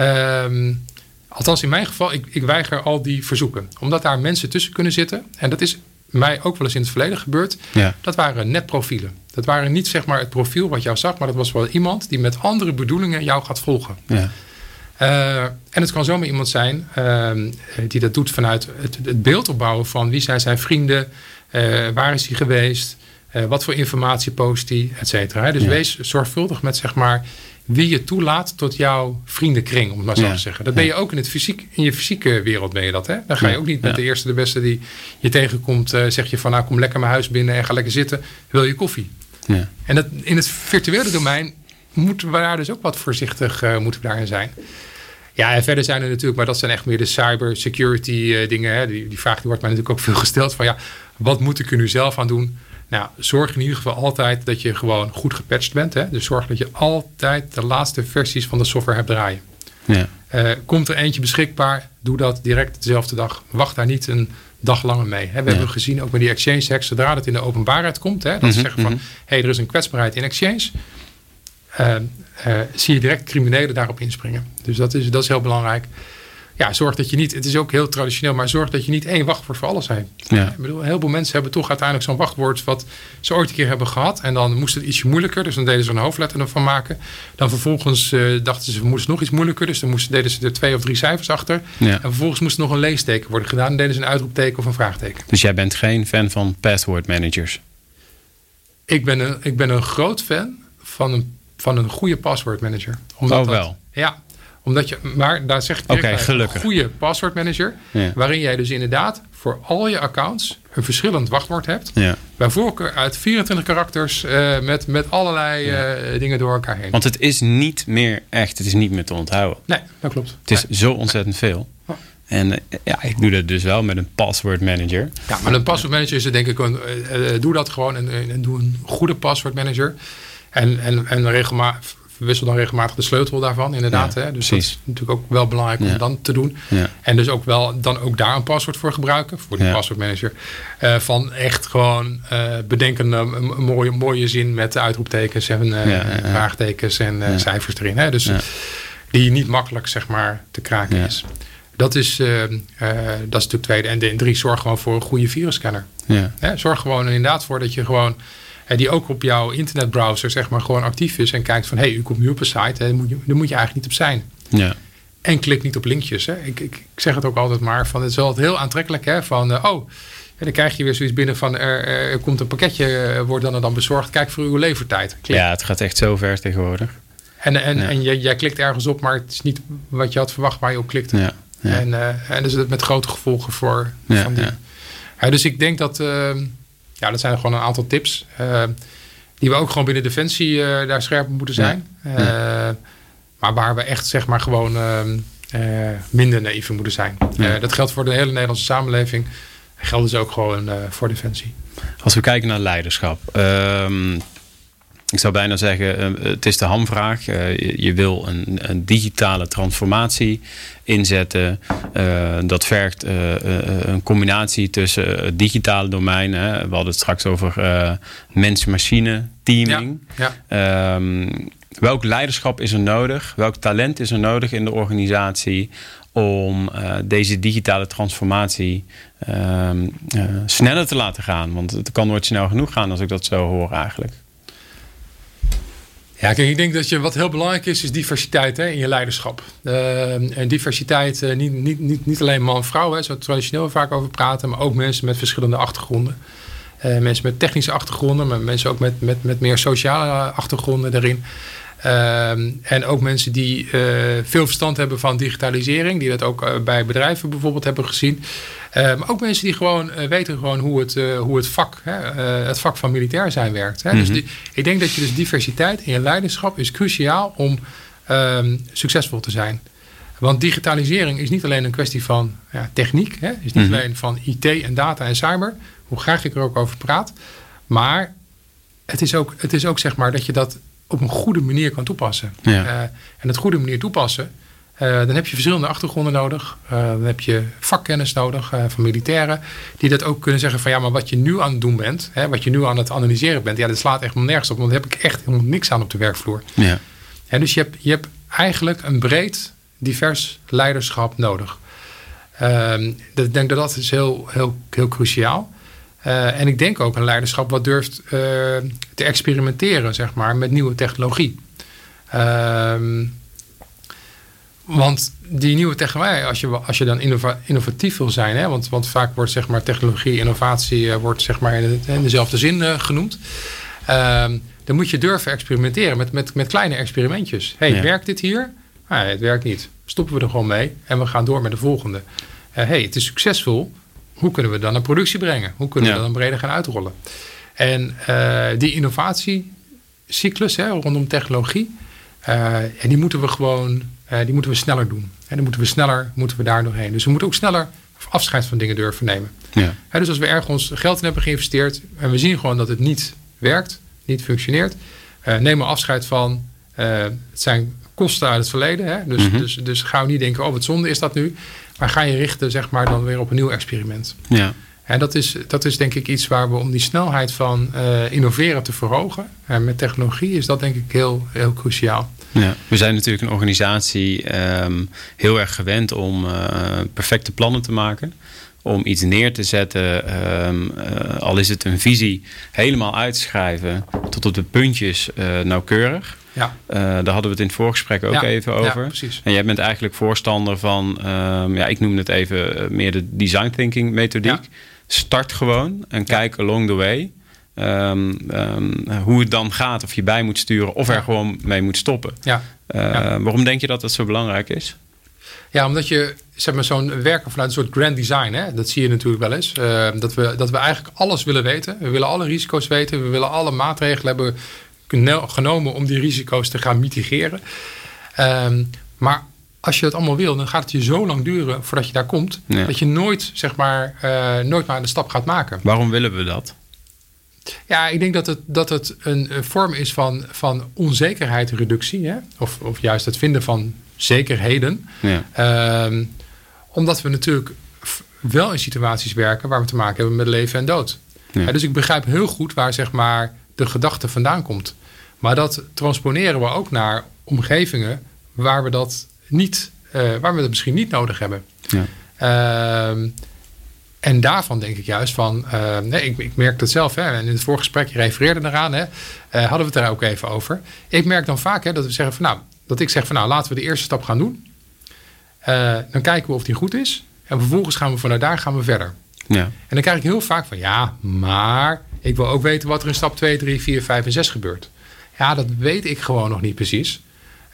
Um, althans in mijn geval ik, ik weiger al die verzoeken. Omdat daar mensen tussen kunnen zitten. En dat is mij ook wel eens in het verleden gebeurd. Ja. Dat waren netprofielen. Dat waren niet zeg maar het profiel wat jou zag, maar dat was wel iemand die met andere bedoelingen jou gaat volgen. Ja. Uh, en het kan zomaar iemand zijn uh, die dat doet vanuit het, het, beeld opbouwen van wie zijn zijn vrienden, uh, waar is hij geweest, wat voor informatie post hij, et cetera. Dus Ja. wees zorgvuldig met zeg maar wie je toelaat tot jouw vriendenkring, om het maar zo Ja. te zeggen. Dat ben je ook in, het fysiek, in je fysieke wereld ben je dat. Hè? Dan ga je ook niet met Ja. de eerste de beste die je tegenkomt, eh, zeg je van nou kom lekker mijn huis binnen en ga lekker zitten, wil je koffie. Ja. En dat, in het virtuele domein moeten we daar dus ook wat voorzichtig eh, moeten we daarin zijn. Ja, en verder zijn er natuurlijk, maar dat zijn echt meer de cybersecurity eh, dingen. Hè. Die, die vraag die wordt mij natuurlijk ook veel gesteld van ja, wat moet ik er nu zelf aan doen? Nou, zorg in ieder geval altijd dat je gewoon goed gepatcht bent. Hè? Dus zorg dat je altijd de laatste versies van de software hebt draaien. Ja. komt er eentje beschikbaar, doe dat direct dezelfde dag. Wacht daar niet een dag langer mee. we hebben gezien ook met die exchange hacks, zodra het in de openbaarheid komt, hè, dat ze mhm, zeggen van, hé, mhm. hey, er is een kwetsbaarheid in exchange, zie je direct criminelen daarop inspringen. Dus dat is, dat is heel belangrijk ja, zorg dat je niet, het is ook heel traditioneel, maar zorg dat je niet één wachtwoord voor alles hebt. Ja. Ik bedoel, heel veel mensen hebben toch uiteindelijk zo'n wachtwoord wat ze ooit een keer hebben gehad. En dan moest het ietsje moeilijker, dus dan deden ze een hoofdletter ervan maken. Dan vervolgens uh, dachten ze, we moesten nog iets moeilijker, dus dan moesten, deden ze er twee of drie cijfers achter. Ja. En vervolgens moest er nog een leesteken worden gedaan en deden ze een uitroepteken of een vraagteken. Dus jij bent geen fan van password managers? Ik ben een, ik ben een groot fan van een, van een goede password manager. Omdat oh, wel? ja, omdat je, maar daar zeg ik okay, gelukkig. een goede passwordmanager. Ja. Waarin jij dus inderdaad voor al je accounts een verschillend wachtwoord hebt. Ja. Bij voorkeur uit 24 karakters uh, met, met allerlei uh, dingen door elkaar heen. Want het is niet meer echt, het is niet meer te onthouden. Nee, dat klopt. Het is zo ontzettend veel. En uh, ja, ik doe dat dus wel met een password manager. Ja, maar een password manager is het denk ik, een, doe dat gewoon en, en, doe een goede password manager. En, en, en regelmatig wissel dan regelmatig de sleutel daarvan, inderdaad. hè? Dus dat is natuurlijk ook wel belangrijk om dan te doen. En dus ook wel dan ook daar een paswoord voor gebruiken, voor die passwordmanager. Uh, van echt gewoon uh, bedenken een, mooie, mooie zin met uitroeptekens en uh, vraagtekens en cijfers erin. Hè? Dus die niet makkelijk zeg maar te kraken is. Dat is, dat is natuurlijk tweede. En de, drie, zorg gewoon voor een goede virusscanner. Ja. Zorg gewoon inderdaad voor dat je gewoon die ook op jouw internetbrowser zeg maar gewoon actief is en kijkt van hé, hey, u komt nu op een site, daar moet, je, daar moet je eigenlijk niet op zijn. Ja. En klik niet op linkjes. Hè. Ik, ik, ik, zeg het ook altijd maar van het is wel heel aantrekkelijk hè, van uh, oh, en dan krijg je weer zoiets binnen van er, er komt een pakketje, eh, wordt dan, dan bezorgd. Kijk voor uw levertijd. Klik. Ja, het gaat echt zo ver tegenwoordig. En, en, en jij, jij klikt ergens op, maar het is niet wat je had verwacht waar je op klikte. Ja, En, uh, en dus het met grote gevolgen voor van die. Ja. dus ik denk dat ehm, ja, dat zijn gewoon een aantal tips. Uh, die we ook gewoon binnen Defensie uh, daar scherp moeten zijn. Uh, maar waar we echt zeg maar gewoon ehm, minder naïef moeten zijn. dat geldt voor de hele Nederlandse samenleving. Dat geldt dus ook gewoon voor Defensie. Als we kijken naar leiderschap. Ehm, ik zou bijna zeggen, eh, het is de hamvraag. Uh, je, wil een, een, digitale transformatie inzetten. Uh, dat vergt een combinatie tussen het digitale domein. Hè. We hadden het straks over mens-machine teaming. Ja, ehm, welk leiderschap is er nodig? Welk talent is er nodig in de organisatie om deze digitale transformatie ehm, sneller te laten gaan? Want het kan nooit snel genoeg gaan als ik dat zo hoor eigenlijk. Ja, ik denk dat je wat heel belangrijk is, is diversiteit hè, in je leiderschap. Uh, en diversiteit, uh, niet, niet, niet, niet alleen man-vrouw, zoals we traditioneel vaak over praten, maar ook mensen met verschillende achtergronden. Uh, mensen met technische achtergronden, maar mensen ook met, met, met meer sociale achtergronden daarin. En ook mensen die veel verstand hebben van digitalisering, die dat ook bij bedrijven bijvoorbeeld hebben gezien. Uh, maar ook mensen die gewoon uh, weten gewoon hoe het, uh, hoe het, vak, hè, het vak van militair zijn werkt. Hè. Dus mhm. die, ik denk dat je dus diversiteit in je leiderschap is cruciaal om um, succesvol te zijn. Want digitalisering is niet alleen een kwestie van ja, techniek. Hè. is niet mhm. alleen van IT en data en cyber. Hoe graag ik er ook over praat. Maar het is ook, het is ook zeg maar dat je dat op een goede manier kan toepassen. Ja. en het goede manier toepassen uh, dan heb je verschillende achtergronden nodig. Uh, dan heb je vakkennis nodig uh, van militairen. Die dat ook kunnen zeggen van ja, maar wat je nu aan het doen bent. Hè, wat je nu aan het analyseren bent. Ja, dat slaat echt nergens op. Want daar heb ik echt helemaal niks aan op de werkvloer. Ja. En dus je hebt, je hebt eigenlijk een breed, divers leiderschap nodig. Ehm, ik denk dat dat is heel, heel, heel cruciaal. en ik denk ook een leiderschap wat durft te experimenteren, zeg maar, met nieuwe technologie. Ehm want die nieuwe technologie, als je, als je dan innovatief wil zijn, hè, want, want vaak wordt zeg maar, technologie, innovatie uh, wordt, zeg maar, in, in dezelfde zin uh, genoemd. Um, dan moet je durven experimenteren met, met, met kleine experimentjes. hey, werkt dit hier? Ah, het werkt niet. Stoppen we er gewoon mee en we gaan door met de volgende. Uh, hey, het is succesvol. Hoe kunnen we dan naar productie brengen? Hoe kunnen we dan breder gaan uitrollen? En die innovatiecyclus hè, rondom technologie, en die moeten we gewoon uh, die moeten we sneller doen. En dan moeten we sneller, moeten we daar doorheen. Dus we moeten ook sneller afscheid van dingen durven nemen. Ja. dus als we ergens geld in hebben geïnvesteerd en we zien gewoon dat het niet werkt, niet functioneert, uh, neem er afscheid van. Uh, het zijn kosten uit het verleden. Hè? Dus, Mhm. dus, dus ga niet denken, oh wat zonde is dat nu. Maar ga je richten zeg maar, dan weer op een nieuw experiment. Ja. En dat is, dat is denk ik iets waar we om die snelheid van eh, innoveren te verhogen. En met technologie is dat denk ik heel, heel cruciaal. Ja, we zijn natuurlijk een organisatie ehm, heel erg gewend om eh, perfecte plannen te maken. Om iets neer te zetten, ehm, eh, al is het een visie, helemaal uitschrijven tot op de puntjes eh, nauwkeurig. Ja, daar hadden we het in het voorgesprek ook Ja, even ja, over. precies. En jij bent eigenlijk voorstander van, ehm, ja, ik noem het even meer de design thinking methodiek. Ja. Start gewoon en kijk along the way. Ehm, ehm, hoe het dan gaat, of je bij moet sturen of er gewoon mee moet stoppen. ja. Uh, Ja. Waarom denk je dat dat zo belangrijk is? Ja, omdat je zeg maar, zo'n werken vanuit een soort grand design, hè, dat zie je natuurlijk wel eens. eh, dat, we, dat we eigenlijk alles willen weten. We willen alle risico's weten. We willen alle maatregelen hebben geno- genomen om die risico's te gaan mitigeren. Ehm, maar als je dat allemaal wil, dan gaat het je zo lang duren voordat je daar komt. Ja. Dat je nooit, zeg maar, eh, nooit maar de stap gaat maken. Waarom willen we dat? Ja, ik denk dat het, dat het een, een vorm is van, van onzekerheidsreductie. Hè? Of, of juist het vinden van zekerheden. Ja. Ehm, omdat we natuurlijk wel in situaties werken waar we te maken hebben met leven en dood. Ja. Ja, dus ik begrijp heel goed waar zeg maar, de gedachte vandaan komt. Maar dat transponeren we ook naar omgevingen waar we dat niet, eh, waar we dat misschien niet nodig hebben. Ja. Ehm, en daarvan denk ik juist van, eh, nee, ik, ik merk dat zelf, hè, en in het voorgesprek, je refereerde eraan, hè, eh, hadden we het daar ook even over. Ik merk dan vaak hè, dat we zeggen van, nou, dat ik zeg van, nou, laten we de eerste stap gaan doen. Eh, dan kijken we of die goed is. En vervolgens gaan we vanuit daar gaan we verder. Ja. En dan krijg ik heel vaak van, ja, maar ik wil ook weten wat er in stap 2, 3, 4, 5 en 6 gebeurt. Ja, dat weet ik gewoon nog niet precies.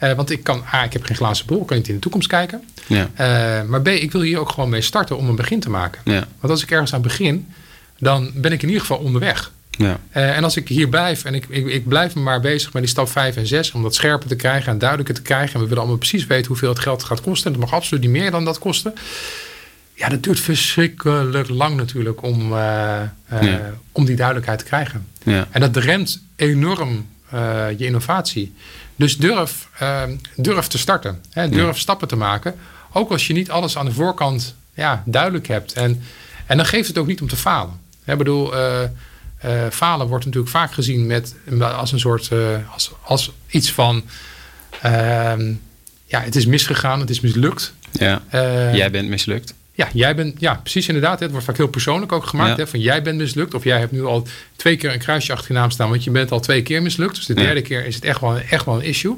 Eh, want ik kan, A, ik heb geen glazen bol, kan niet in de toekomst kijken. Ja. Eh, maar B, ik wil hier ook gewoon mee starten om een begin te maken. Ja. Want als ik ergens aan begin, dan ben ik in ieder geval onderweg. Ja. Eh, en als ik hier blijf en ik, ik, ik blijf me maar bezig met die stap 5 en 6, om dat scherper te krijgen en duidelijker te krijgen. En we willen allemaal precies weten hoeveel het geld gaat kosten. En het mag absoluut niet meer dan dat kosten. Ja, dat duurt verschrikkelijk lang natuurlijk om, Ja. om die duidelijkheid te krijgen. Ja. En dat remt enorm je innovatie. Dus durf, eh, durf te starten. Hè? Durf stappen te maken. Ook als je niet alles aan de voorkant ja, duidelijk hebt. En, en dan geeft het ook niet om te falen. Ik bedoel, eh, eh, falen wordt natuurlijk vaak gezien met, als een soort eh, als, als iets van ehm, ja, het is misgegaan, het is mislukt. ja. Jij bent mislukt. Ja, jij bent, ja, precies inderdaad. Het wordt vaak heel persoonlijk ook gemaakt. Ja. Hè, van jij bent mislukt. Of jij hebt nu al twee keer een kruisje achter je naam staan. Want je bent al twee keer mislukt. Dus de Ja. derde keer is het echt wel, echt wel een issue.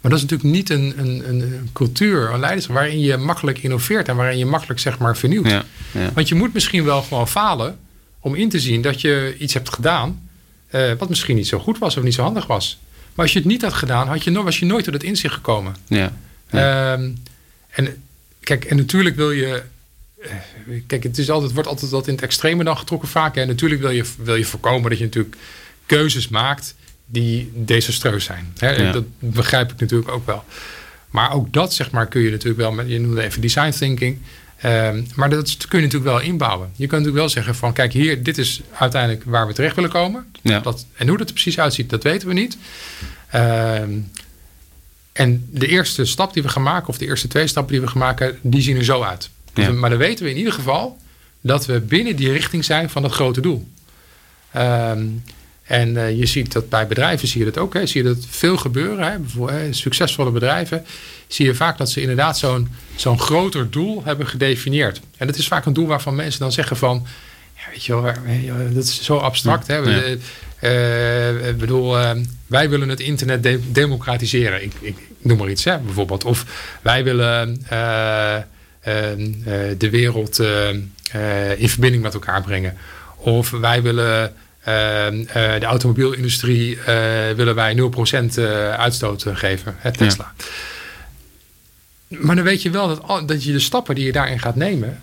Maar dat is natuurlijk niet een, een, een, cultuur, een leiderschap... waarin je makkelijk innoveert en waarin je makkelijk zeg maar vernieuwt. Ja. Want je moet misschien wel gewoon falen... om in te zien dat je iets hebt gedaan... eh, wat misschien niet zo goed was of niet zo handig was. Maar als je het niet had gedaan, had je, was je nooit tot het inzicht gekomen. Ja. Ehm, en kijk, en natuurlijk wil je. eh, Kijk, het is altijd, wordt altijd wat in het extreme dan getrokken vaak. En natuurlijk wil je, wil je voorkomen dat je natuurlijk keuzes maakt die desastreus zijn. Hè? Ja. Dat begrijp ik natuurlijk ook wel. Maar ook dat, zeg maar, kun je natuurlijk wel met, je noemde even design thinking. Ehm, maar dat kun je natuurlijk wel inbouwen. Je kunt natuurlijk wel zeggen van, kijk hier, dit is uiteindelijk waar we terecht willen komen. Ja. Dat, en hoe dat er precies uitziet, dat weten we niet. Ehm, en de eerste stap die we gaan maken, of de eerste twee stappen die we gaan maken, die zien er zo uit. Dus Ja. maar dan weten we in ieder geval dat we binnen die richting zijn van dat grote doel. Ehm, en eh, je ziet dat bij bedrijven zie je dat ook. Hè. Zie je dat veel gebeuren. Hè. Bijvoorbeeld, hè, succesvolle bedrijven zie je vaak dat ze inderdaad zo'n zo'n groter doel hebben gedefinieerd. En dat is vaak een doel waarvan mensen dan zeggen van... Ja, weet je wel, dat is zo abstract. Hè. We- Ja. eh, ik bedoel, eh, wij willen het internet de- democratiseren. Ik, ik noem maar iets, hè, bijvoorbeeld. Of wij willen eh, eh, eh, de wereld in verbinding met elkaar brengen. Of wij willen de automobielindustrie willen wij 0% eh, uitstoot geven. Hè, Tesla. Maar dan weet je wel dat, dat je de stappen die je daarin gaat nemen...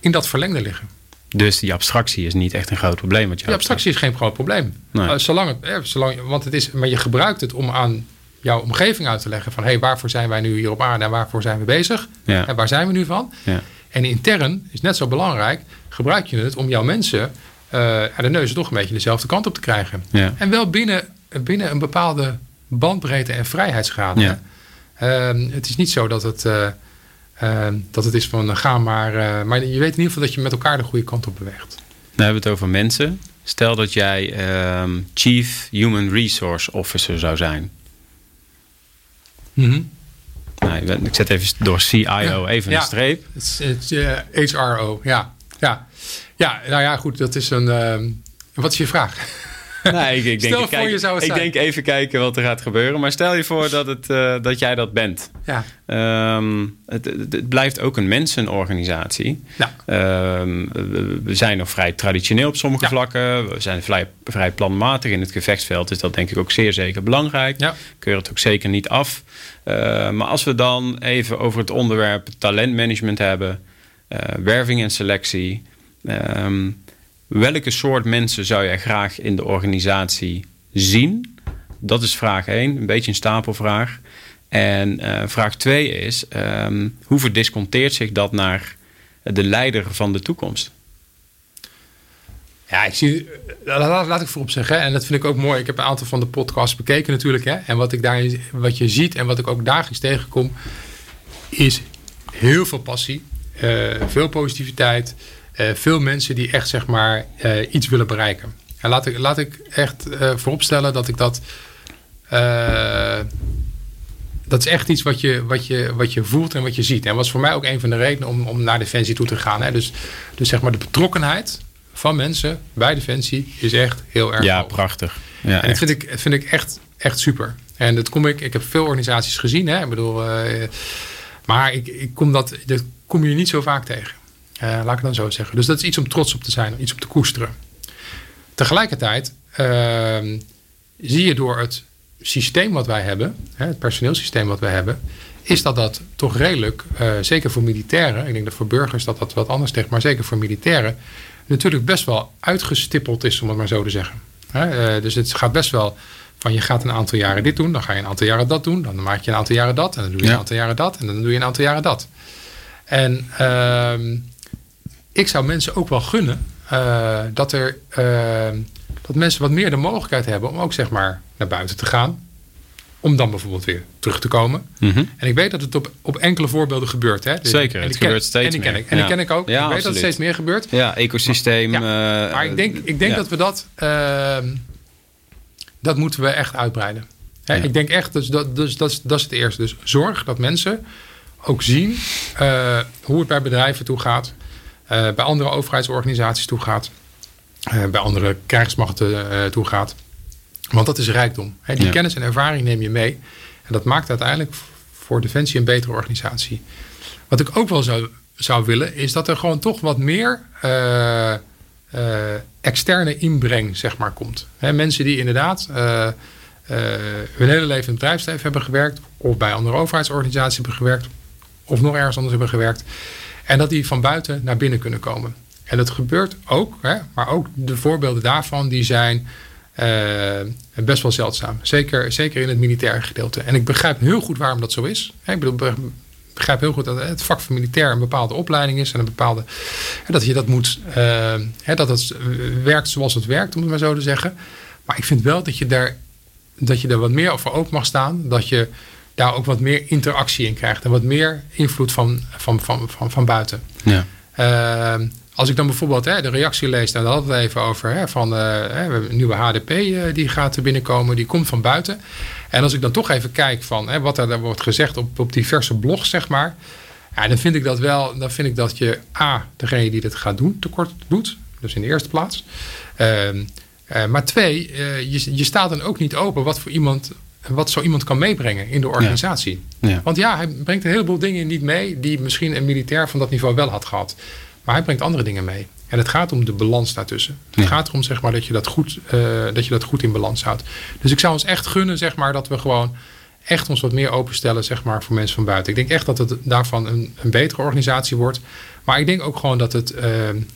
in dat verlengde liggen. Dus die abstractie is niet echt een groot probleem. Wat je Die abstractie is geen groot probleem. Nee. Eh, zolang het, eh, zolang, want het is, maar je gebruikt het om aan jouw omgeving uit te leggen van hé, hey, waarvoor zijn wij nu hier op aarde en waarvoor zijn we bezig? Ja. En waar zijn we nu van? Ja. En intern is net zo belangrijk, gebruik je het om jouw mensen eh aan de neus toch een beetje dezelfde kant op te krijgen. Ja. En wel binnen, binnen een bepaalde bandbreedte en vrijheidsgraden. Ehm, het is niet zo dat het, eh, ehm, dat het is van ga maar. eh, maar je weet in ieder geval dat je met elkaar de goede kant op beweegt. Dan hebben we het over mensen. Stel dat jij ehm, Chief Human Resource Officer zou zijn. Mhm. Nou, ik zet even door CIO even Ja. een streep. Het is- het is, eh, HRO, ja. ja. Ja, nou ja, goed, dat is een. ehm, wat is je vraag? Nee, ik, ik, denk, Stel ik, voor kijk- je zou het ik zijn. denk even kijken wat er gaat gebeuren. Maar stel je voor dat, het, eh, dat jij dat bent. Ja, Ehm, het, blijft ook een mensenorganisatie. ja. Ehm, we, zijn nog vrij traditioneel op sommige Ja. vlakken. We zijn vrij, vrij planmatig in het gevechtsveld. Is dat denk ik ook zeer zeker belangrijk. Ja. Keur het ook zeker niet af. Eh, maar als we dan even over het onderwerp talentmanagement hebben. eh, werving en selectie. ehm, welke soort mensen zou jij graag in de organisatie zien? Dat is vraag 1. Een beetje een stapelvraag. En eh, vraag 2 is, ehm, hoe verdisconteert zich dat naar de leider van de toekomst? Ja, ik zie, eh, laat, laat ik voorop zeggen, en dat vind ik ook mooi. Ik heb een aantal van de podcasts bekeken natuurlijk. Hè, en wat, ik daar, wat je ziet en wat ik ook dagelijks tegenkom, is heel veel passie, eh, veel positiviteit, veel mensen die echt zeg maar eh, iets willen bereiken. En laat ik, laat ik echt eh vooropstellen dat ik dat. eh, dat is echt iets wat je, wat, je, wat je voelt en wat je ziet. En was voor mij ook een van de redenen om, om naar Defensie toe te gaan. Hè. Dus, dus zeg maar de betrokkenheid van mensen bij Defensie is echt heel erg Ja, hoog. prachtig. Ja, En dat vind ik, vind ik echt, echt super. En dat kom ik, ik heb veel organisaties gezien. Hè? Ik bedoel, eh, maar ik, ik kom dat, dat kom je niet zo vaak tegen. Eh, laat ik het dan zo zeggen. Dus dat is iets om trots op te zijn, iets om te koesteren. Tegelijkertijd ehm, zie je door het systeem wat wij hebben, hè, het personeelsysteem wat wij hebben, is dat dat toch redelijk, eh, zeker voor militairen, ik denk dat voor burgers dat dat wat anders ligt, maar zeker voor militairen, natuurlijk best wel uitgestippeld is, om het maar zo te zeggen. Hè, eh, dus het gaat best wel van je gaat een aantal jaren dit doen, dan ga je een aantal jaren dat doen, dan maak je een aantal jaren dat en dan doe je Ja. een aantal jaren dat en dan doe je een aantal jaren dat. En ehm, ik zou mensen ook wel gunnen eh, dat er ehm, dat mensen wat meer de mogelijkheid hebben om ook zeg maar naar buiten te gaan. Om dan bijvoorbeeld weer terug te komen. Mhm. En ik weet dat het op, op enkele voorbeelden gebeurt. Hè? Dus- Zeker, en het ken- gebeurt steeds en die ken meer. Ik, en die Ja. ken ik ook. Ja, ik weet dat het steeds meer gebeurt. Ja, ecosysteem. Ja. eh, Maar ik denk, ik denk dat we dat... ehm, dat moeten we echt uitbreiden. Hè. Ik denk echt, dus dat, dus, dat, is, dat is het eerste. Dus zorg dat mensen ook zien eh, hoe het bij bedrijven toe gaat. Eh, bij andere overheidsorganisaties toe gaat. eh, bij andere krijgsmachten eh, toe gaat. Want dat is rijkdom. Die Ja. kennis en ervaring neem je mee. En dat maakt uiteindelijk voor Defensie een betere organisatie. Wat ik ook wel zou, zou willen, is dat er gewoon toch wat meer externe inbreng, zeg maar, komt. Mensen die inderdaad hun hele leven in het bedrijfsleven hebben gewerkt, of bij andere overheidsorganisaties hebben gewerkt, of nog ergens anders hebben gewerkt. En dat die van buiten naar binnen kunnen komen. En dat gebeurt ook, hè, maar ook de voorbeelden daarvan die zijn eh, best wel zeldzaam. Zeker, zeker in het militaire gedeelte. En ik begrijp heel goed waarom dat zo is. Ik bedoel, begrijp heel goed dat het vak van militair een bepaalde opleiding is en een bepaalde. dat je dat moet. hè, dat het werkt zoals het werkt, om het maar zo te zeggen. Maar ik vind wel dat je daar, dat je er wat meer over open mag staan. Dat je daar ook wat meer interactie in krijgt. En wat meer invloed van, van, van, van, van buiten. Ja. Uh, als ik dan bijvoorbeeld hè, de reactie lees, nou, daar hadden we het even over, hè, van uh, hè, een nieuwe HDP uh, die gaat er binnenkomen, die komt van buiten. En als ik dan toch even kijk van hè, wat er wordt gezegd op, op diverse blogs, zeg maar. Ja, dan vind ik dat wel, dan vind ik dat je A, degene die dit gaat doen, tekort doet. Dus in de eerste plaats. Uh, maar twee, je, je staat dan ook niet open wat voor iemand wat zo iemand kan meebrengen in de organisatie. Ja. Ja. Want ja, hij brengt een heleboel dingen niet mee die misschien een militair van dat niveau wel had gehad. Maar hij brengt andere dingen mee. En het gaat om de balans daartussen. Ja. Het gaat erom zeg maar, dat, je dat, goed, uh, dat je dat goed in balans houdt. Dus ik zou ons echt gunnen zeg maar, dat we gewoon echt ons wat meer openstellen zeg maar, voor mensen van buiten. Ik denk echt dat het daarvan een, een betere organisatie wordt. Maar ik denk ook gewoon dat het uh,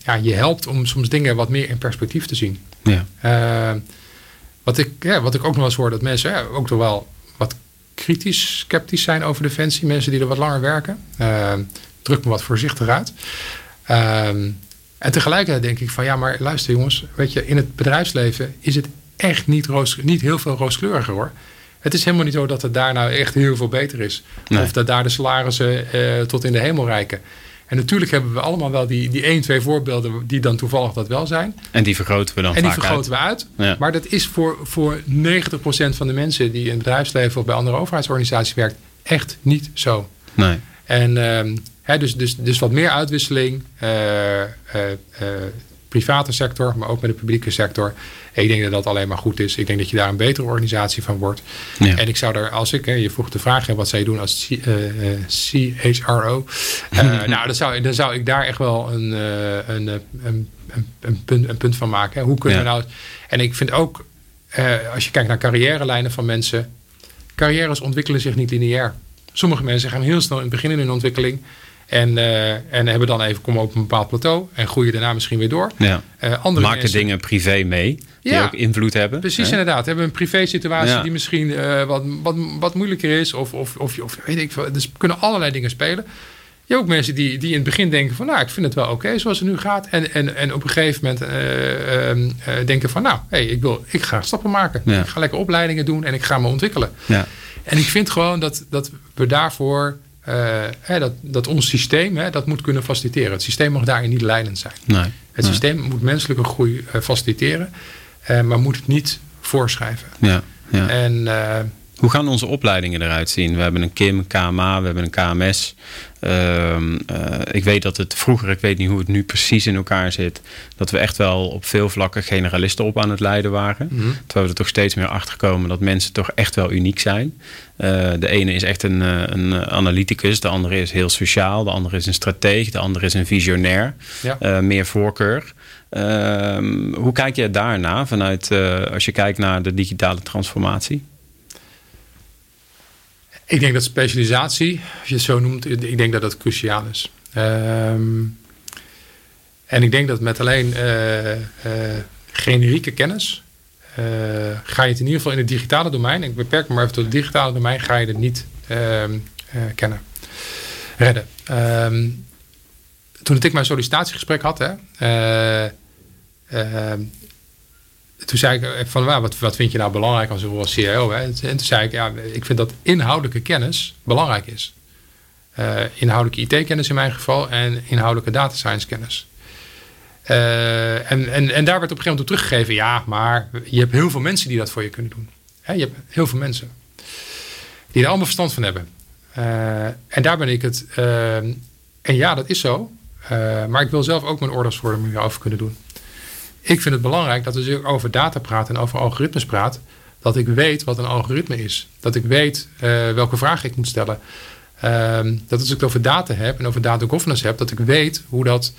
ja, je helpt om soms dingen wat meer in perspectief te zien. Ja. Uh, wat, ik, ja, wat ik ook nog eens hoor, dat mensen ja, ook toch wel wat kritisch, sceptisch zijn over defensie. Mensen die er wat langer werken. Uh, druk me wat voorzichtig uit. Um, en tegelijkertijd denk ik van ja, maar luister jongens, weet je, in het bedrijfsleven is het echt niet, roos, niet heel veel rooskleuriger hoor. Het is helemaal niet zo dat het daar nou echt heel veel beter is. Of dat daar de salarissen tot in de hemel reiken. En natuurlijk hebben we allemaal wel die, die één, twee voorbeelden die dan toevallig dat wel zijn. En die vergroten we dan En die vergroten we uit. Maar dat is voor, voor 90% van de mensen die in het bedrijfsleven of bij andere overheidsorganisaties werkt, echt niet zo. Nee. En uh, hè, dus, dus, dus wat meer uitwisseling. Uh, private sector, maar ook met de publieke sector. ik denk dat dat alleen maar goed is. Ik denk dat je daar een betere organisatie van wordt. Ja. En ik zou er, als ik, je vroeg de vraag, wat zou je doen als CHRO? Uh, nou, dan zou, dan zou ik daar echt wel een, een, een, een, punt, een punt van maken. Hoe kunnen we nou... En ik vind ook, als je kijkt naar carrièrelijnen van mensen... carrières ontwikkelen zich niet lineair. Sommige mensen gaan heel snel in het begin in hun ontwikkeling... En, uh, en hebben dan even komen op een bepaald plateau en groeien daarna misschien weer door. Ja. Uh, andere Maken mensen, dingen privé mee die ja, ook invloed hebben. Precies, hè? inderdaad. Hebben een privé situatie die misschien uh, wat, wat, wat moeilijker is. Of, of, of, of weet ik veel. Dus kunnen allerlei dingen spelen. Je hebt ook mensen die, die in het begin denken van nou, ik vind het wel oké zoals het nu gaat. En, en, en op een gegeven moment ehm, denken van nou, hey, ik, wil, ik ga stappen maken. Ik ga lekker opleidingen doen en ik ga me ontwikkelen. Ja. En ik vind gewoon dat, dat we daarvoor uh, dat, dat ons systeem hè, dat moet kunnen faciliteren. Het systeem mag daarin niet leidend zijn. Nee, het systeem moet menselijke groei uh, faciliteren, uh, maar moet het niet voorschrijven. Ja, ja. En hoe gaan onze opleidingen eruit zien? We hebben een KIM, KMA, we hebben een KMS. Ehm, eh, ik weet dat het vroeger, ik weet niet hoe het nu precies in elkaar zit, dat we echt wel op veel vlakken generalisten op aan het leiden waren. Mhm. Terwijl we er toch steeds meer achter komen dat mensen toch echt wel uniek zijn. Uh, de ene is echt een, eh, een analyticus, de andere is heel sociaal, de andere is een strateeg, de andere is een visionair. Ja. meer voorkeur. Ehm, hoe kijk je daarna vanuit als je kijkt naar de digitale transformatie? Ik denk dat specialisatie, als je het zo noemt, ik denk dat dat cruciaal is. Ehm, en ik denk dat met alleen uh, generieke kennis uh, ga je het in ieder geval in het digitale domein, ik beperk me maar even tot het digitale domein, ga je het niet ehm, kennen, redden. Um, toen ik mijn sollicitatiegesprek had, hè, toen zei ik eh, van wat, wat vind je nou belangrijk als, als CEO? Hè? En toen zei ik, ja, ik vind dat inhoudelijke kennis belangrijk is. Uh, inhoudelijke IT-kennis in mijn geval en inhoudelijke data science kennis. Uh, en, en, en daar werd op een gegeven moment op teruggegeven, ja, maar je hebt heel veel mensen die dat voor je kunnen doen. Hè? Je hebt heel veel mensen die er allemaal verstand van hebben. En daar ben ik het. en ja, dat is zo. maar ik wil zelf ook mijn orders over kunnen doen. Ik vind het belangrijk dat als ik over data praat en over algoritmes praat, dat ik weet wat een algoritme is. Dat ik weet uh, welke vragen ik moet stellen. Uh, dat als ik het over data heb en over data governance heb, dat ik weet hoe dat,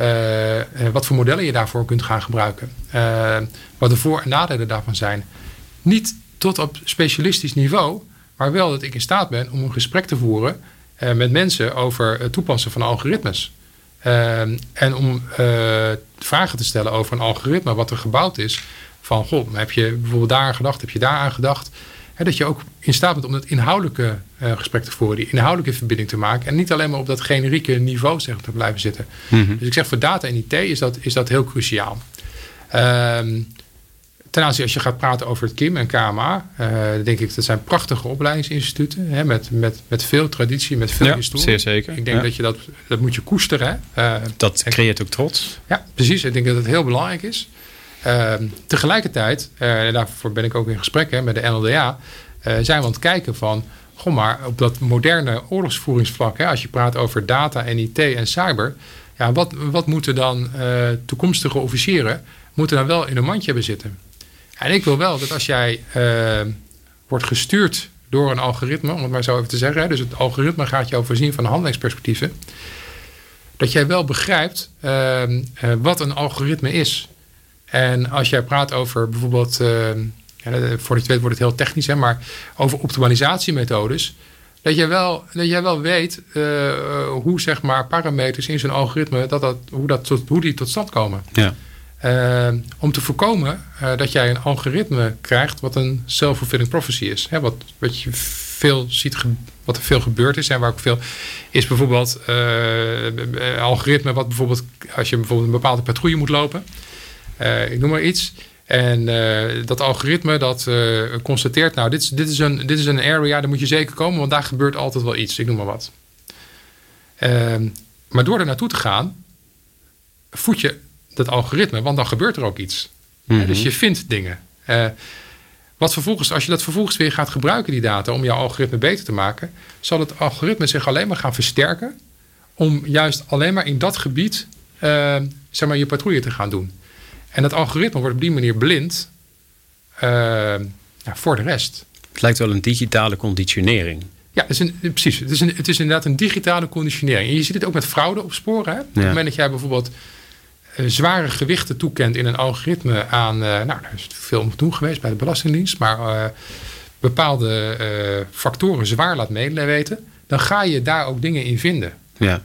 uh, wat voor modellen je daarvoor kunt gaan gebruiken. wat de voor- en nadelen daarvan zijn. Niet tot op specialistisch niveau, maar wel dat ik in staat ben om een gesprek te voeren met mensen over het toepassen van algoritmes. Ehm, en om uh, vragen te stellen over een algoritme wat er gebouwd is. Van, goh, heb je bijvoorbeeld daar aan gedacht? Heb je daar aan gedacht? dat je ook in staat bent om het inhoudelijke uh, gesprek te voeren. Die inhoudelijke verbinding te maken. En niet alleen maar op dat generieke niveau zeg, te blijven zitten. Mhm. Dus ik zeg voor data en IT is dat, is dat heel cruciaal. Ehm ten aanzien als je gaat praten over het KIM en KMA, uh, denk ik dat zijn prachtige opleidingsinstituten hè, met, met, met veel traditie, met veel ja, historie. Zeer zeker. Ik denk dat je dat, dat moet je koesteren. Uh, dat creëert ook trots. Ja, precies. Ik denk dat het heel belangrijk is. Uh, tegelijkertijd, en daarvoor ben ik ook in gesprek hè, met de NLDA, zijn we aan het kijken van, goh maar, op dat moderne oorlogsvoeringsvlak, hè, als je praat over data en IT en cyber, ja, wat, wat moeten dan toekomstige officieren moeten dan wel in een mandje hebben zitten? En ik wil wel dat als jij uh, wordt gestuurd door een algoritme, om het maar zo even te zeggen, dus het algoritme gaat jou voorzien van handelingsperspectieven, dat jij wel begrijpt uh, uh, wat een algoritme is. En als jij praat over bijvoorbeeld, ja, voor je weet wordt het heel technisch, hè, maar over optimalisatiemethodes, dat jij wel, dat jij wel weet hoe zeg maar, parameters in zo'n algoritme, dat dat, hoe, dat hoe die tot stand komen. Ja. Uh, om te voorkomen uh, dat jij een algoritme krijgt wat een self-fulfilling prophecy is. Hè, wat, wat je veel ziet, wat er veel gebeurd is en waar ook veel is bijvoorbeeld uh, algoritme wat bijvoorbeeld als je bijvoorbeeld een bepaalde patrouille moet lopen. ik noem maar iets. En dat algoritme dat constateert, nou, dit is, dit, is een, dit is een area, daar moet je zeker komen, want daar gebeurt altijd wel iets. Ik noem maar wat. Ehm, maar door er naartoe te gaan, voed je dat algoritme, want dan gebeurt er ook iets. Mhm. dus je vindt dingen. Wat vervolgens, als je dat vervolgens weer gaat gebruiken, die data, om jouw algoritme beter te maken, zal het algoritme zich alleen maar gaan versterken. Om juist alleen maar in dat gebied uh, zeg maar, je patrouille te gaan doen. En dat algoritme wordt op die manier blind uh, ja, voor de rest. Het lijkt wel een digitale conditionering. Ja, het is een, precies. Het is, een, het is inderdaad een digitale conditionering. En je ziet het ook met fraude op sporen. Hè? Op het moment dat jij bijvoorbeeld eh, zware gewichten toekent in een algoritme aan, uh, nou, er is veel om te doen geweest bij de Belastingdienst, maar uh, bepaalde factoren zwaar laat weten, dan ga je daar ook dingen in vinden. Ja.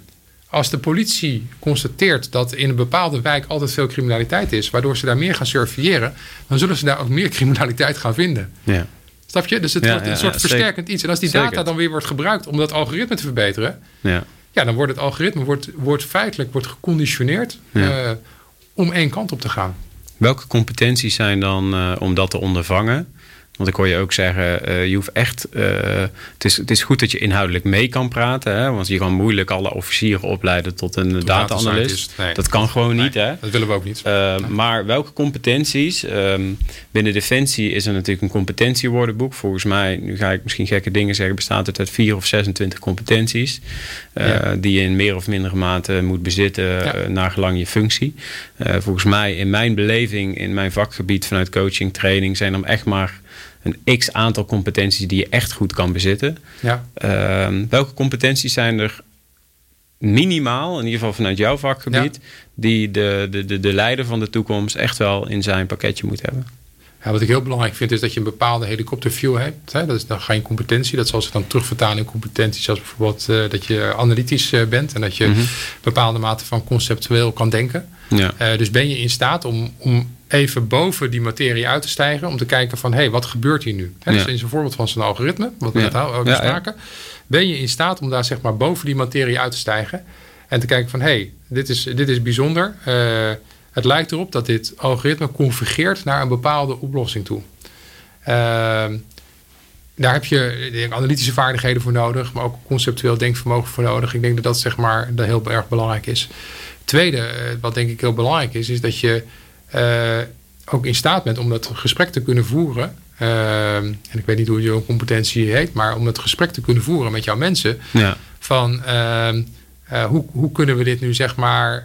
Als de politie constateert dat in een bepaalde wijk altijd veel criminaliteit is, waardoor ze daar meer gaan surveilleren, dan zullen ze daar ook meer criminaliteit gaan vinden. Ja. Snap je? Dus het wordt een soort versterkend iets. En als die data dan weer wordt gebruikt om dat algoritme te verbeteren, ja ja, dan wordt het algoritme wordt, wordt feitelijk wordt geconditioneerd uh, om één kant op te gaan. Welke competenties zijn dan uh, om dat te ondervangen? Want ik hoor je ook zeggen, uh, je hoeft echt. Uh, het, is, het is goed dat je inhoudelijk mee kan praten. Hè? Want je kan moeilijk alle officieren opleiden tot een data-analyst. dat kan gewoon niet. Hè? Dat willen we ook niet. Uh, maar welke competenties? Um, binnen Defensie is er natuurlijk een competentiewoordenboek. Volgens mij, nu ga ik misschien gekke dingen zeggen, bestaat het uit 4 of 26 competenties. Ja. Die je in meer of mindere mate moet bezitten ja. naar gelang je functie. volgens mij, in mijn beleving, in mijn vakgebied vanuit coaching, training, zijn er echt maar een x aantal competenties die je echt goed kan bezitten. Ja. Ehm, welke competenties zijn er minimaal, in ieder geval vanuit jouw vakgebied, die de, de, de, de leider van de toekomst echt wel in zijn pakketje moet hebben? Ja, wat ik heel belangrijk vind is dat je een bepaalde helikopterview hebt. Hè? Dat is dan geen competentie. Dat zal zich dan terugvertalen in competenties zoals bijvoorbeeld uh, dat je analytisch uh, bent en dat je mm bepaalde mate van conceptueel kan denken. Ja. Uh, dus ben je in staat om, om even boven die materie uit te stijgen. Om te kijken van, hé, hey, wat gebeurt hier nu? Hè, dus in zo'n voorbeeld van zo'n algoritme, wat we net ook bespraken. Ben je in staat om daar zeg maar boven die materie uit te stijgen. En te kijken van, hé, hey, dit, is, dit is bijzonder. Uh, het lijkt erop dat dit algoritme convergeert naar een bepaalde oplossing toe. Uh, daar heb je denk, analytische vaardigheden voor nodig, maar ook conceptueel denkvermogen voor nodig. Ik denk dat dat zeg maar dat heel erg belangrijk is. Tweede, eh, wat denk ik heel belangrijk is, is dat je uh, ook in staat bent om dat gesprek te kunnen voeren. Uh, en ik weet niet hoe je competentie heet, maar om het gesprek te kunnen voeren met jouw mensen. Ja. Van uh, hoe, hoe kunnen we dit nu, zeg maar,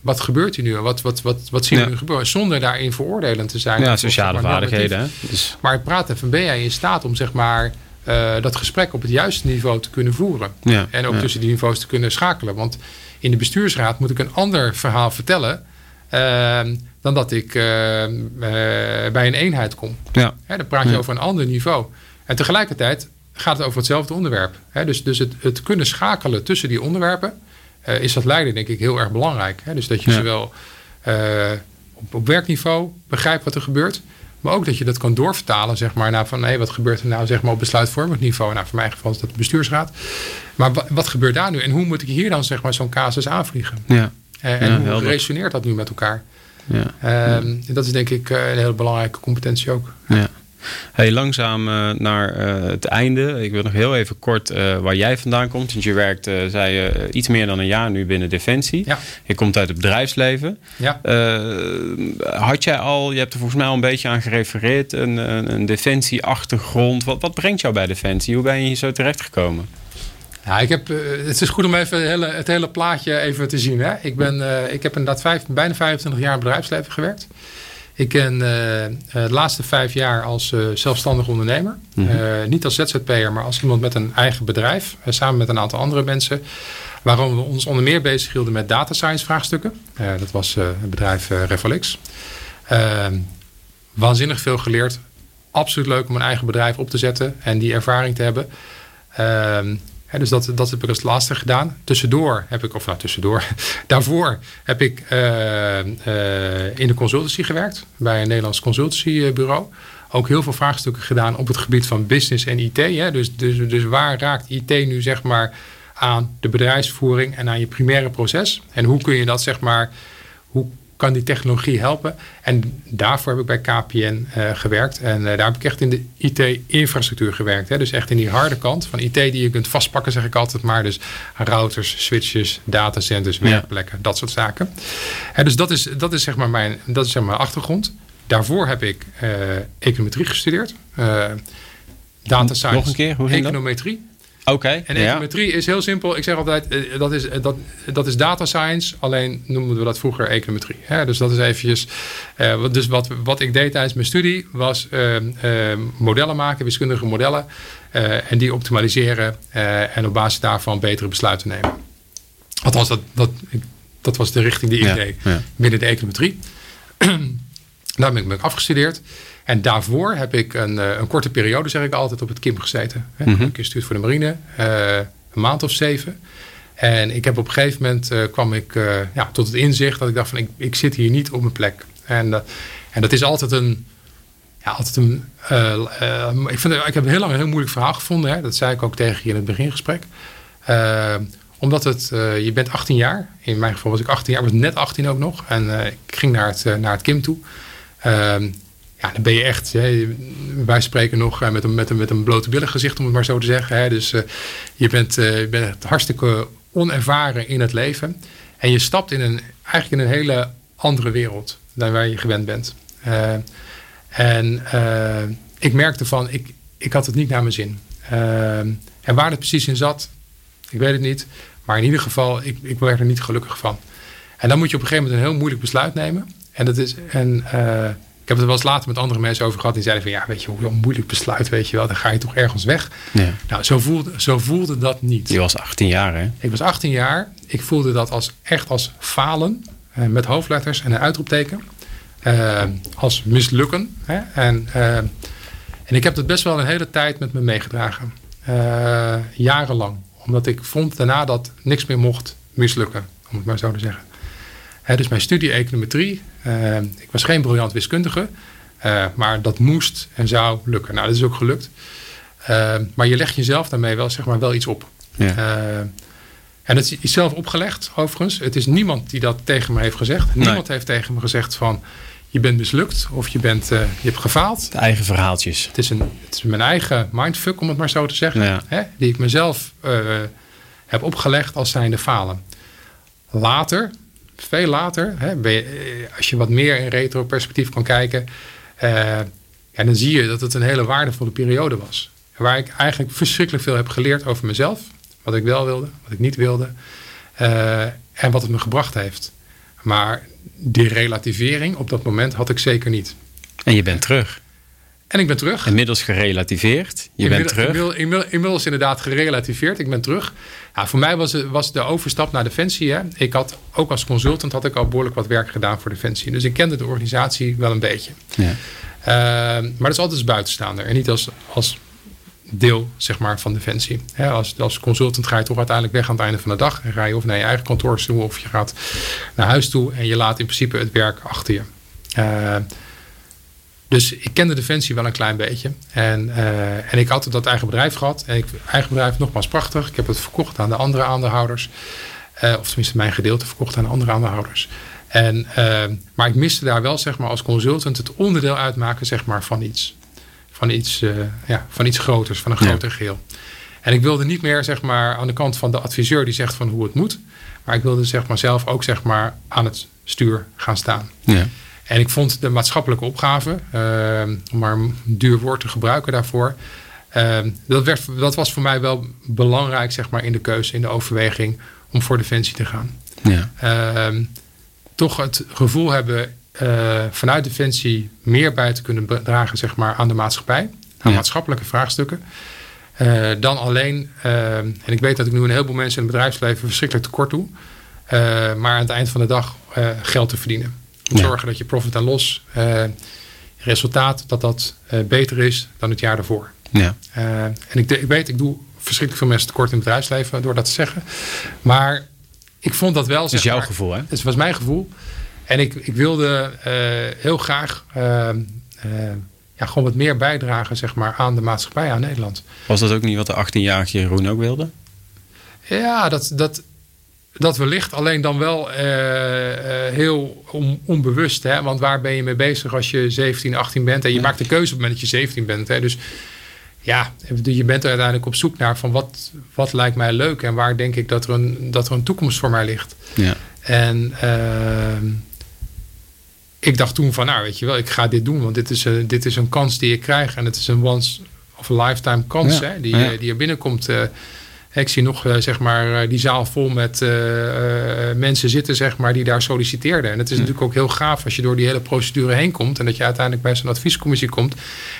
wat gebeurt hier nu? Wat, wat, wat, wat zien we nu gebeuren? Zonder daarin veroordelend te zijn. Ja, sociale vaardigheden. Dus. Maar het praten van ben jij in staat om, zeg maar, dat gesprek op het juiste niveau te kunnen voeren. Ja. En ook tussen die niveaus te kunnen schakelen. Want in de bestuursraad moet ik een ander verhaal vertellen Ehm, dan dat ik ehm, eh, bij een eenheid kom. Ja. dan praat je over een ander niveau. En tegelijkertijd gaat het over hetzelfde onderwerp. dus dus het, het kunnen schakelen tussen die onderwerpen uh, is dat leiden denk ik heel erg belangrijk. dus dat je zowel op, op, werkniveau begrijpt wat er gebeurt. Maar ook dat je dat kan doorvertalen zeg maar, naar van hey, wat gebeurt er nou zeg maar, op besluitvormend niveau. Nou, voor mijn geval is dat de bestuursraad. Maar wat gebeurt daar nu? En hoe moet ik hier dan zeg maar, zo'n casus aanvliegen? Ja. Eh, en hoe resoneert dat nu met elkaar? Ja. Um, dat is denk ik eh, een hele belangrijke competentie ook. Ja. Hey, langzaam uh, naar uh, het einde. Ik wil nog heel even kort uh, waar jij vandaan komt. Want je werkt, zei je, iets meer dan een jaar nu binnen Defensie. Ja. Je komt uit het bedrijfsleven. Ja. had jij al, je hebt er volgens mij al een beetje aan gerefereerd, een, een, een Defensie-achtergrond. Wat, wat brengt jou bij Defensie? Hoe ben je hier zo terechtgekomen? Ja, ik heb, het is goed om even het hele, het hele plaatje even te zien. Hè? Ik, ben, uh, ik heb inderdaad vijf, bijna 25 jaar in het bedrijfsleven gewerkt. Ik ben uh, de laatste vijf jaar als uh, zelfstandig ondernemer. Mm -hmm. niet als ZZP'er, maar als iemand met een eigen bedrijf. samen met een aantal andere mensen. Waarom we ons onder meer bezig hielden met data science vraagstukken. dat was het bedrijf Revolix. Ehm, waanzinnig veel geleerd. Absoluut leuk om een eigen bedrijf op te zetten. En die ervaring te hebben. Dus dat, dat heb ik als laatste gedaan. Tussendoor heb ik, of nou tussendoor, daarvoor heb ik uh, uh, in de consultancy gewerkt. Bij een Nederlands consultancybureau. Ook heel veel vraagstukken gedaan op het gebied van business en IT. Dus, dus, dus waar raakt IT nu zeg maar aan de bedrijfsvoering en aan je primaire proces? En hoe kun je dat zeg maar, hoe kan die technologie helpen? En daarvoor heb ik bij KPN gewerkt. En daar heb ik echt in de IT-infrastructuur gewerkt. Hè? Dus echt in die harde kant van IT die je kunt vastpakken, zeg ik altijd maar. Dus routers, switches, datacenters, werkplekken, dat soort zaken. En dus dat is, dat is, zeg, maar mijn, dat is zeg maar mijn achtergrond. Daarvoor heb ik econometrie gestudeerd. data science, Nog een keer, hoe econometrie. Oké. en econometrie is heel simpel. Ik zeg altijd, uh, dat, is, uh, dat, dat is data science. Alleen noemden we dat vroeger econometrie. Hè? Dus dat is eventjes... Uh, dus wat, wat ik deed tijdens mijn studie was modellen maken, wiskundige modellen. en die optimaliseren. en op basis daarvan betere besluiten nemen. Althans, dat, dat, dat was de richting die ik ja, deed ja. binnen de econometrie. Daar ben ik, ben ik afgestudeerd. En daarvoor heb ik een, eh, een korte periode, zeg ik altijd, op het KIM gezeten. Mm -hmm. Gestuurd voor de marine, uh, een maand of zeven. En ik heb op een gegeven moment uh, kwam ik uh, ja, tot het inzicht dat ik dacht van ik, ik zit hier niet op mijn plek. En, en dat is altijd een. Ja, altijd een ik, vind, ik heb heel lang een heel moeilijk verhaal gevonden. Hè? Dat zei ik ook tegen je in het begingesprek. omdat het, je bent 18 jaar. In mijn geval was ik 18 jaar, was net 18 ook nog. En ik ging naar het, naar het KIM toe. Ehm, ja, dan ben je echt, hè, wij spreken nog eh, met een, met, met een blote billen gezicht, om het maar zo te zeggen. Hè. Dus uh, je, bent, uh, je bent hartstikke onervaren in het leven. En je stapt in een, eigenlijk in een hele andere wereld dan waar je gewend bent. En ik merkte van, ik, ik had het niet naar mijn zin. en waar het precies in zat, ik weet het niet. Maar in ieder geval, ik, ik werd er niet gelukkig van. En dan moet je op een gegeven moment een heel moeilijk besluit nemen. En dat is, en ik heb het wel eens later met andere mensen over gehad. Die zeiden van ja, weet je, hoe een moeilijk besluit, weet je wel. Dan ga je toch ergens weg. Ja. Nou, zo voelde, zo voelde dat niet. Je was 18 jaar, hè? Ik was 18 jaar. Ik voelde dat als, echt als falen. Eh, met hoofdletters en een uitroepteken. Uh, als mislukken. Hè? En, uh, en ik heb dat best wel een hele tijd met me meegedragen. Uh, jarenlang. Omdat ik vond daarna dat niks meer mocht mislukken. Om het maar zo te zeggen dus mijn studie econometrie. Uh, ik was geen briljant wiskundige. Uh, maar dat moest en zou lukken. Nou, dat is ook gelukt. Uh, maar je legt jezelf daarmee wel, zeg maar, wel iets op. Ja. en het is zelf opgelegd, overigens. Het is niemand die dat tegen me heeft gezegd. Nee. Niemand heeft tegen me gezegd van... je bent mislukt of je, bent, je hebt gefaald. De eigen verhaaltjes. Het is, een, het is mijn eigen mindfuck, om het maar zo te zeggen. Ja. Die ik mezelf heb opgelegd als zijnde falen. Later, veel later, hè, eh, als je wat meer in retro-perspectief kan kijken, ja, dan zie je dat het een hele waardevolle periode was. Waar ik eigenlijk verschrikkelijk veel heb geleerd over mezelf. Wat ik wel wilde, wat ik niet wilde. Uh, en wat het me gebracht heeft. Maar die relativering op dat moment had ik zeker niet. En je bent terug. En ik ben terug. Inmiddels gerelativeerd. Je bent terug. Inmiddels, inmiddels, inderdaad gerelativeerd. Ik ben terug. Ja, voor mij was, het, was de overstap naar Defensie. Hè. Ik had ook als consultant had ik al behoorlijk wat werk gedaan voor Defensie. Dus ik kende de organisatie wel een beetje. Ja. Uh, maar dat is altijd als buitenstaander. En niet als, als deel zeg maar, van Defensie. Hè, als, als consultant ga je toch uiteindelijk weg aan het einde van de dag. En ga je of naar je eigen kantoor toe of je gaat naar huis toe. En je laat in principe het werk achter je. Uh, dus ik kende Defensie wel een klein beetje. En, uh, en ik had dat eigen bedrijf gehad. En ik, eigen bedrijf nogmaals prachtig. Ik heb het verkocht aan de andere aandeelhouders. Uh, of tenminste mijn gedeelte verkocht aan de andere aandeelhouders. En, uh, maar ik miste daar wel zeg maar, als consultant het onderdeel uitmaken zeg maar, van iets. Van iets, ja, van iets groters, van een groter ja. geheel. En ik wilde niet meer zeg maar, aan de kant van de adviseur die zegt van hoe het moet. Maar ik wilde zeg maar, zelf ook zeg maar, aan het stuur gaan staan. Ja. En ik vond de maatschappelijke opgave, uh, om maar een duur woord te gebruiken daarvoor, uh, dat, werd, dat was voor mij wel belangrijk zeg maar, in de keuze, in de overweging om voor Defensie te gaan. Ja. Uh, toch het gevoel hebben uh, vanuit Defensie meer bij te kunnen dragen zeg maar, aan de maatschappij, aan ja. maatschappelijke vraagstukken. Uh, dan alleen, uh, en ik weet dat ik nu een heleboel mensen in het bedrijfsleven verschrikkelijk tekort doe, uh, maar aan het eind van de dag geld te verdienen. Ja. zorgen dat je profit en loss uh, resultaat dat dat uh, beter is dan het jaar daarvoor. Ja. Uh, en ik, ik, weet, ik doe verschrikkelijk veel mensen tekort in het bedrijfsleven door dat te zeggen. Maar ik vond dat wel. Dat is jouw maar, gevoel, hè? Het was mijn gevoel. En ik, ik wilde heel graag ja, gewoon wat meer bijdragen zeg maar, aan de maatschappij, aan Nederland. Was dat ook niet wat de 18-jarige Jeroen ook wilde? Ja, dat, dat, dat wellicht, alleen dan wel eh, eh, heel onbewust. Hè? Want waar ben je mee bezig als je 17, 18 bent? En je maakt de keuze op het moment dat je 17 bent. Hè? Dus ja, je bent er uiteindelijk op zoek naar van wat, wat lijkt mij leuk en waar denk ik dat er een, dat er een toekomst voor mij ligt. Ja. En uh, ik dacht toen van, nou weet je wel, ik ga dit doen, want dit is een, dit is een kans die ik krijg en het is een once of a lifetime kans hè, die, ja. die er binnenkomt. Uh, ik zie nog uh, zeg maar, uh, die zaal vol met uh, mensen zitten zeg maar, die daar solliciteerden. En het is natuurlijk ook heel gaaf als je door die hele procedure heen komt. En dat je uiteindelijk bij zo'n adviescommissie komt.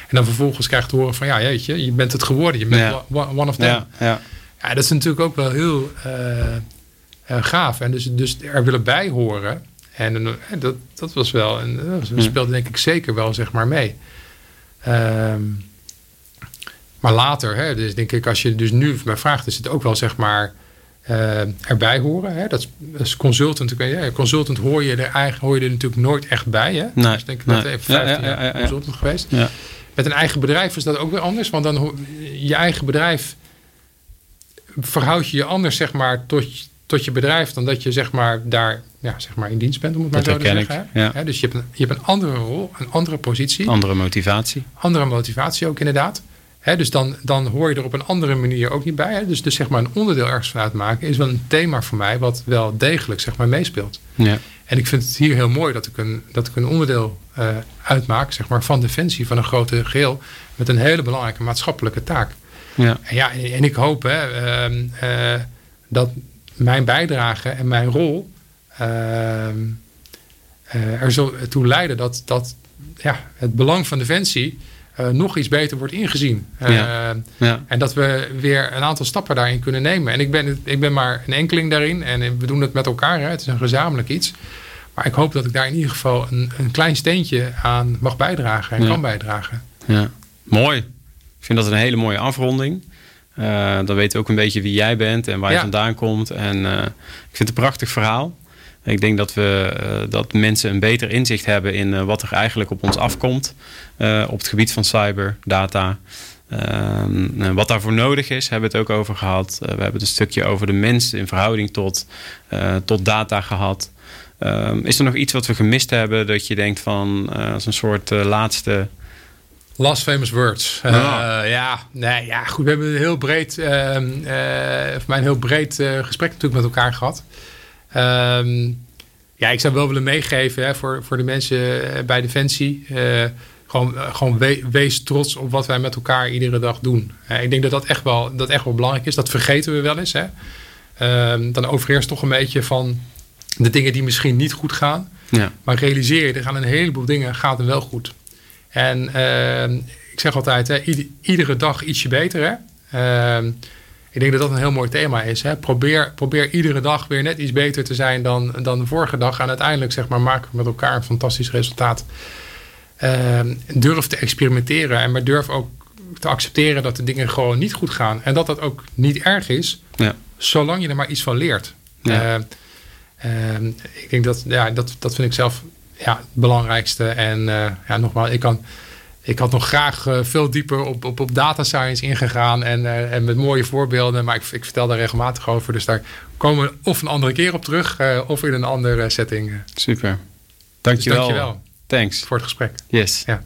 En dan vervolgens krijgt te horen van ja, jeetje, je bent het geworden. Je bent Ja. one of them. Ja, ja. Ja, dat is natuurlijk ook wel heel gaaf. En dus, dus er willen bij horen. En dat, dat was wel, en dat speelde denk ik zeker wel zeg maar mee. Um, maar later, hè, dus denk ik, als je dus nu mij vraagt, is het ook wel zeg maar uh, erbij horen. Hè? Dat is consultant. Ja, consultant hoor je er eigenlijk hoor je er natuurlijk nooit echt bij. Hè? Nee, dus denk ik nee. net even 15 ja, ja, ja, jaar consultant geweest. Ja. Met een eigen bedrijf is dat ook weer anders. Want dan je eigen bedrijf verhoud je je anders zeg maar tot, tot je bedrijf dan dat je zeg maar daar ja, zeg maar in dienst bent, om het maar dat zo te zeggen. Ik, ja. dus je hebt, een, je hebt een andere rol, een andere positie. Andere motivatie. Andere motivatie ook inderdaad. He, dus dan, dan hoor je er op een andere manier ook niet bij. He. Dus, dus zeg maar een onderdeel ergens van uitmaken is wel een thema voor mij wat wel degelijk zeg maar meespeelt. Ja. En ik vind het hier heel mooi dat ik een, dat ik een onderdeel uh, uitmaak zeg maar, van defensie van een grote geheel met een hele belangrijke maatschappelijke taak. Ja. En, ja, en ik hoop hè, uh, uh, dat mijn bijdrage en mijn rol er zo toe leiden dat, dat ja, het belang van defensie uh, nog iets beter wordt ingezien. Uh, ja. Ja. En dat we weer een aantal stappen daarin kunnen nemen. En ik ben, ik ben maar een enkeling daarin. En we doen het met elkaar. Hè. Het is een gezamenlijk iets. Maar ik hoop dat ik daar in ieder geval een, een klein steentje aan mag bijdragen en ja. kan bijdragen. Ja, mooi. Ik vind dat een hele mooie afronding. Uh, dan weten we ook een beetje wie jij bent en waar je vandaan komt. En ik vind het een prachtig verhaal. Ik denk dat, we, uh, dat mensen een beter inzicht hebben in uh, wat er eigenlijk op ons afkomt. Uh, op het gebied van cyber, data. Ehm, wat daarvoor nodig is, hebben we het ook over gehad. we hebben het een stukje over de mens in verhouding tot, tot data gehad. Ehm, is er nog iets wat we gemist hebben dat je denkt van als een soort laatste. Last famous words. Uh, ja, nee, ja, goed. We hebben een heel breed, uh, voor mij een heel breed gesprek natuurlijk met elkaar gehad. Um, ja, ik zou wel willen meegeven hè, voor, voor de mensen bij Defensie. Uh, gewoon gewoon we, wees trots op wat wij met elkaar iedere dag doen. Uh, ik denk dat dat echt, wel, dat echt wel belangrijk is. Dat vergeten we wel eens. Hè. Uh, dan overheerst toch een beetje van de dingen die misschien niet goed gaan. Ja. Maar realiseer je, er gaan een heleboel dingen gaat er wel goed. En ehm, ik zeg altijd, hè, ieder, iedere dag ietsje beter. Hè. Ehm, ik denk dat dat een heel mooi thema is. Hè? Probeer, probeer iedere dag weer net iets beter te zijn dan, dan de vorige dag. En uiteindelijk zeg maar, maken we met elkaar een fantastisch resultaat. Uh, durf te experimenteren. En maar durf ook te accepteren dat de dingen gewoon niet goed gaan. En dat dat ook niet erg is. Ja. Zolang je er maar iets van leert. Ja. Uh, ik denk dat, ja, dat, dat vind ik zelf ja, het belangrijkste. En uh, ja, nogmaals, ik kan ik had nog graag uh, veel dieper op, op, op data science ingegaan en, uh, en met mooie voorbeelden. Maar ik, ik, vertel daar regelmatig over. Dus daar komen we of een andere keer op terug uh, of in een andere setting. Super. Dankjewel. Dus dankjewel. Thanks. Voor het gesprek. Yes. Ja.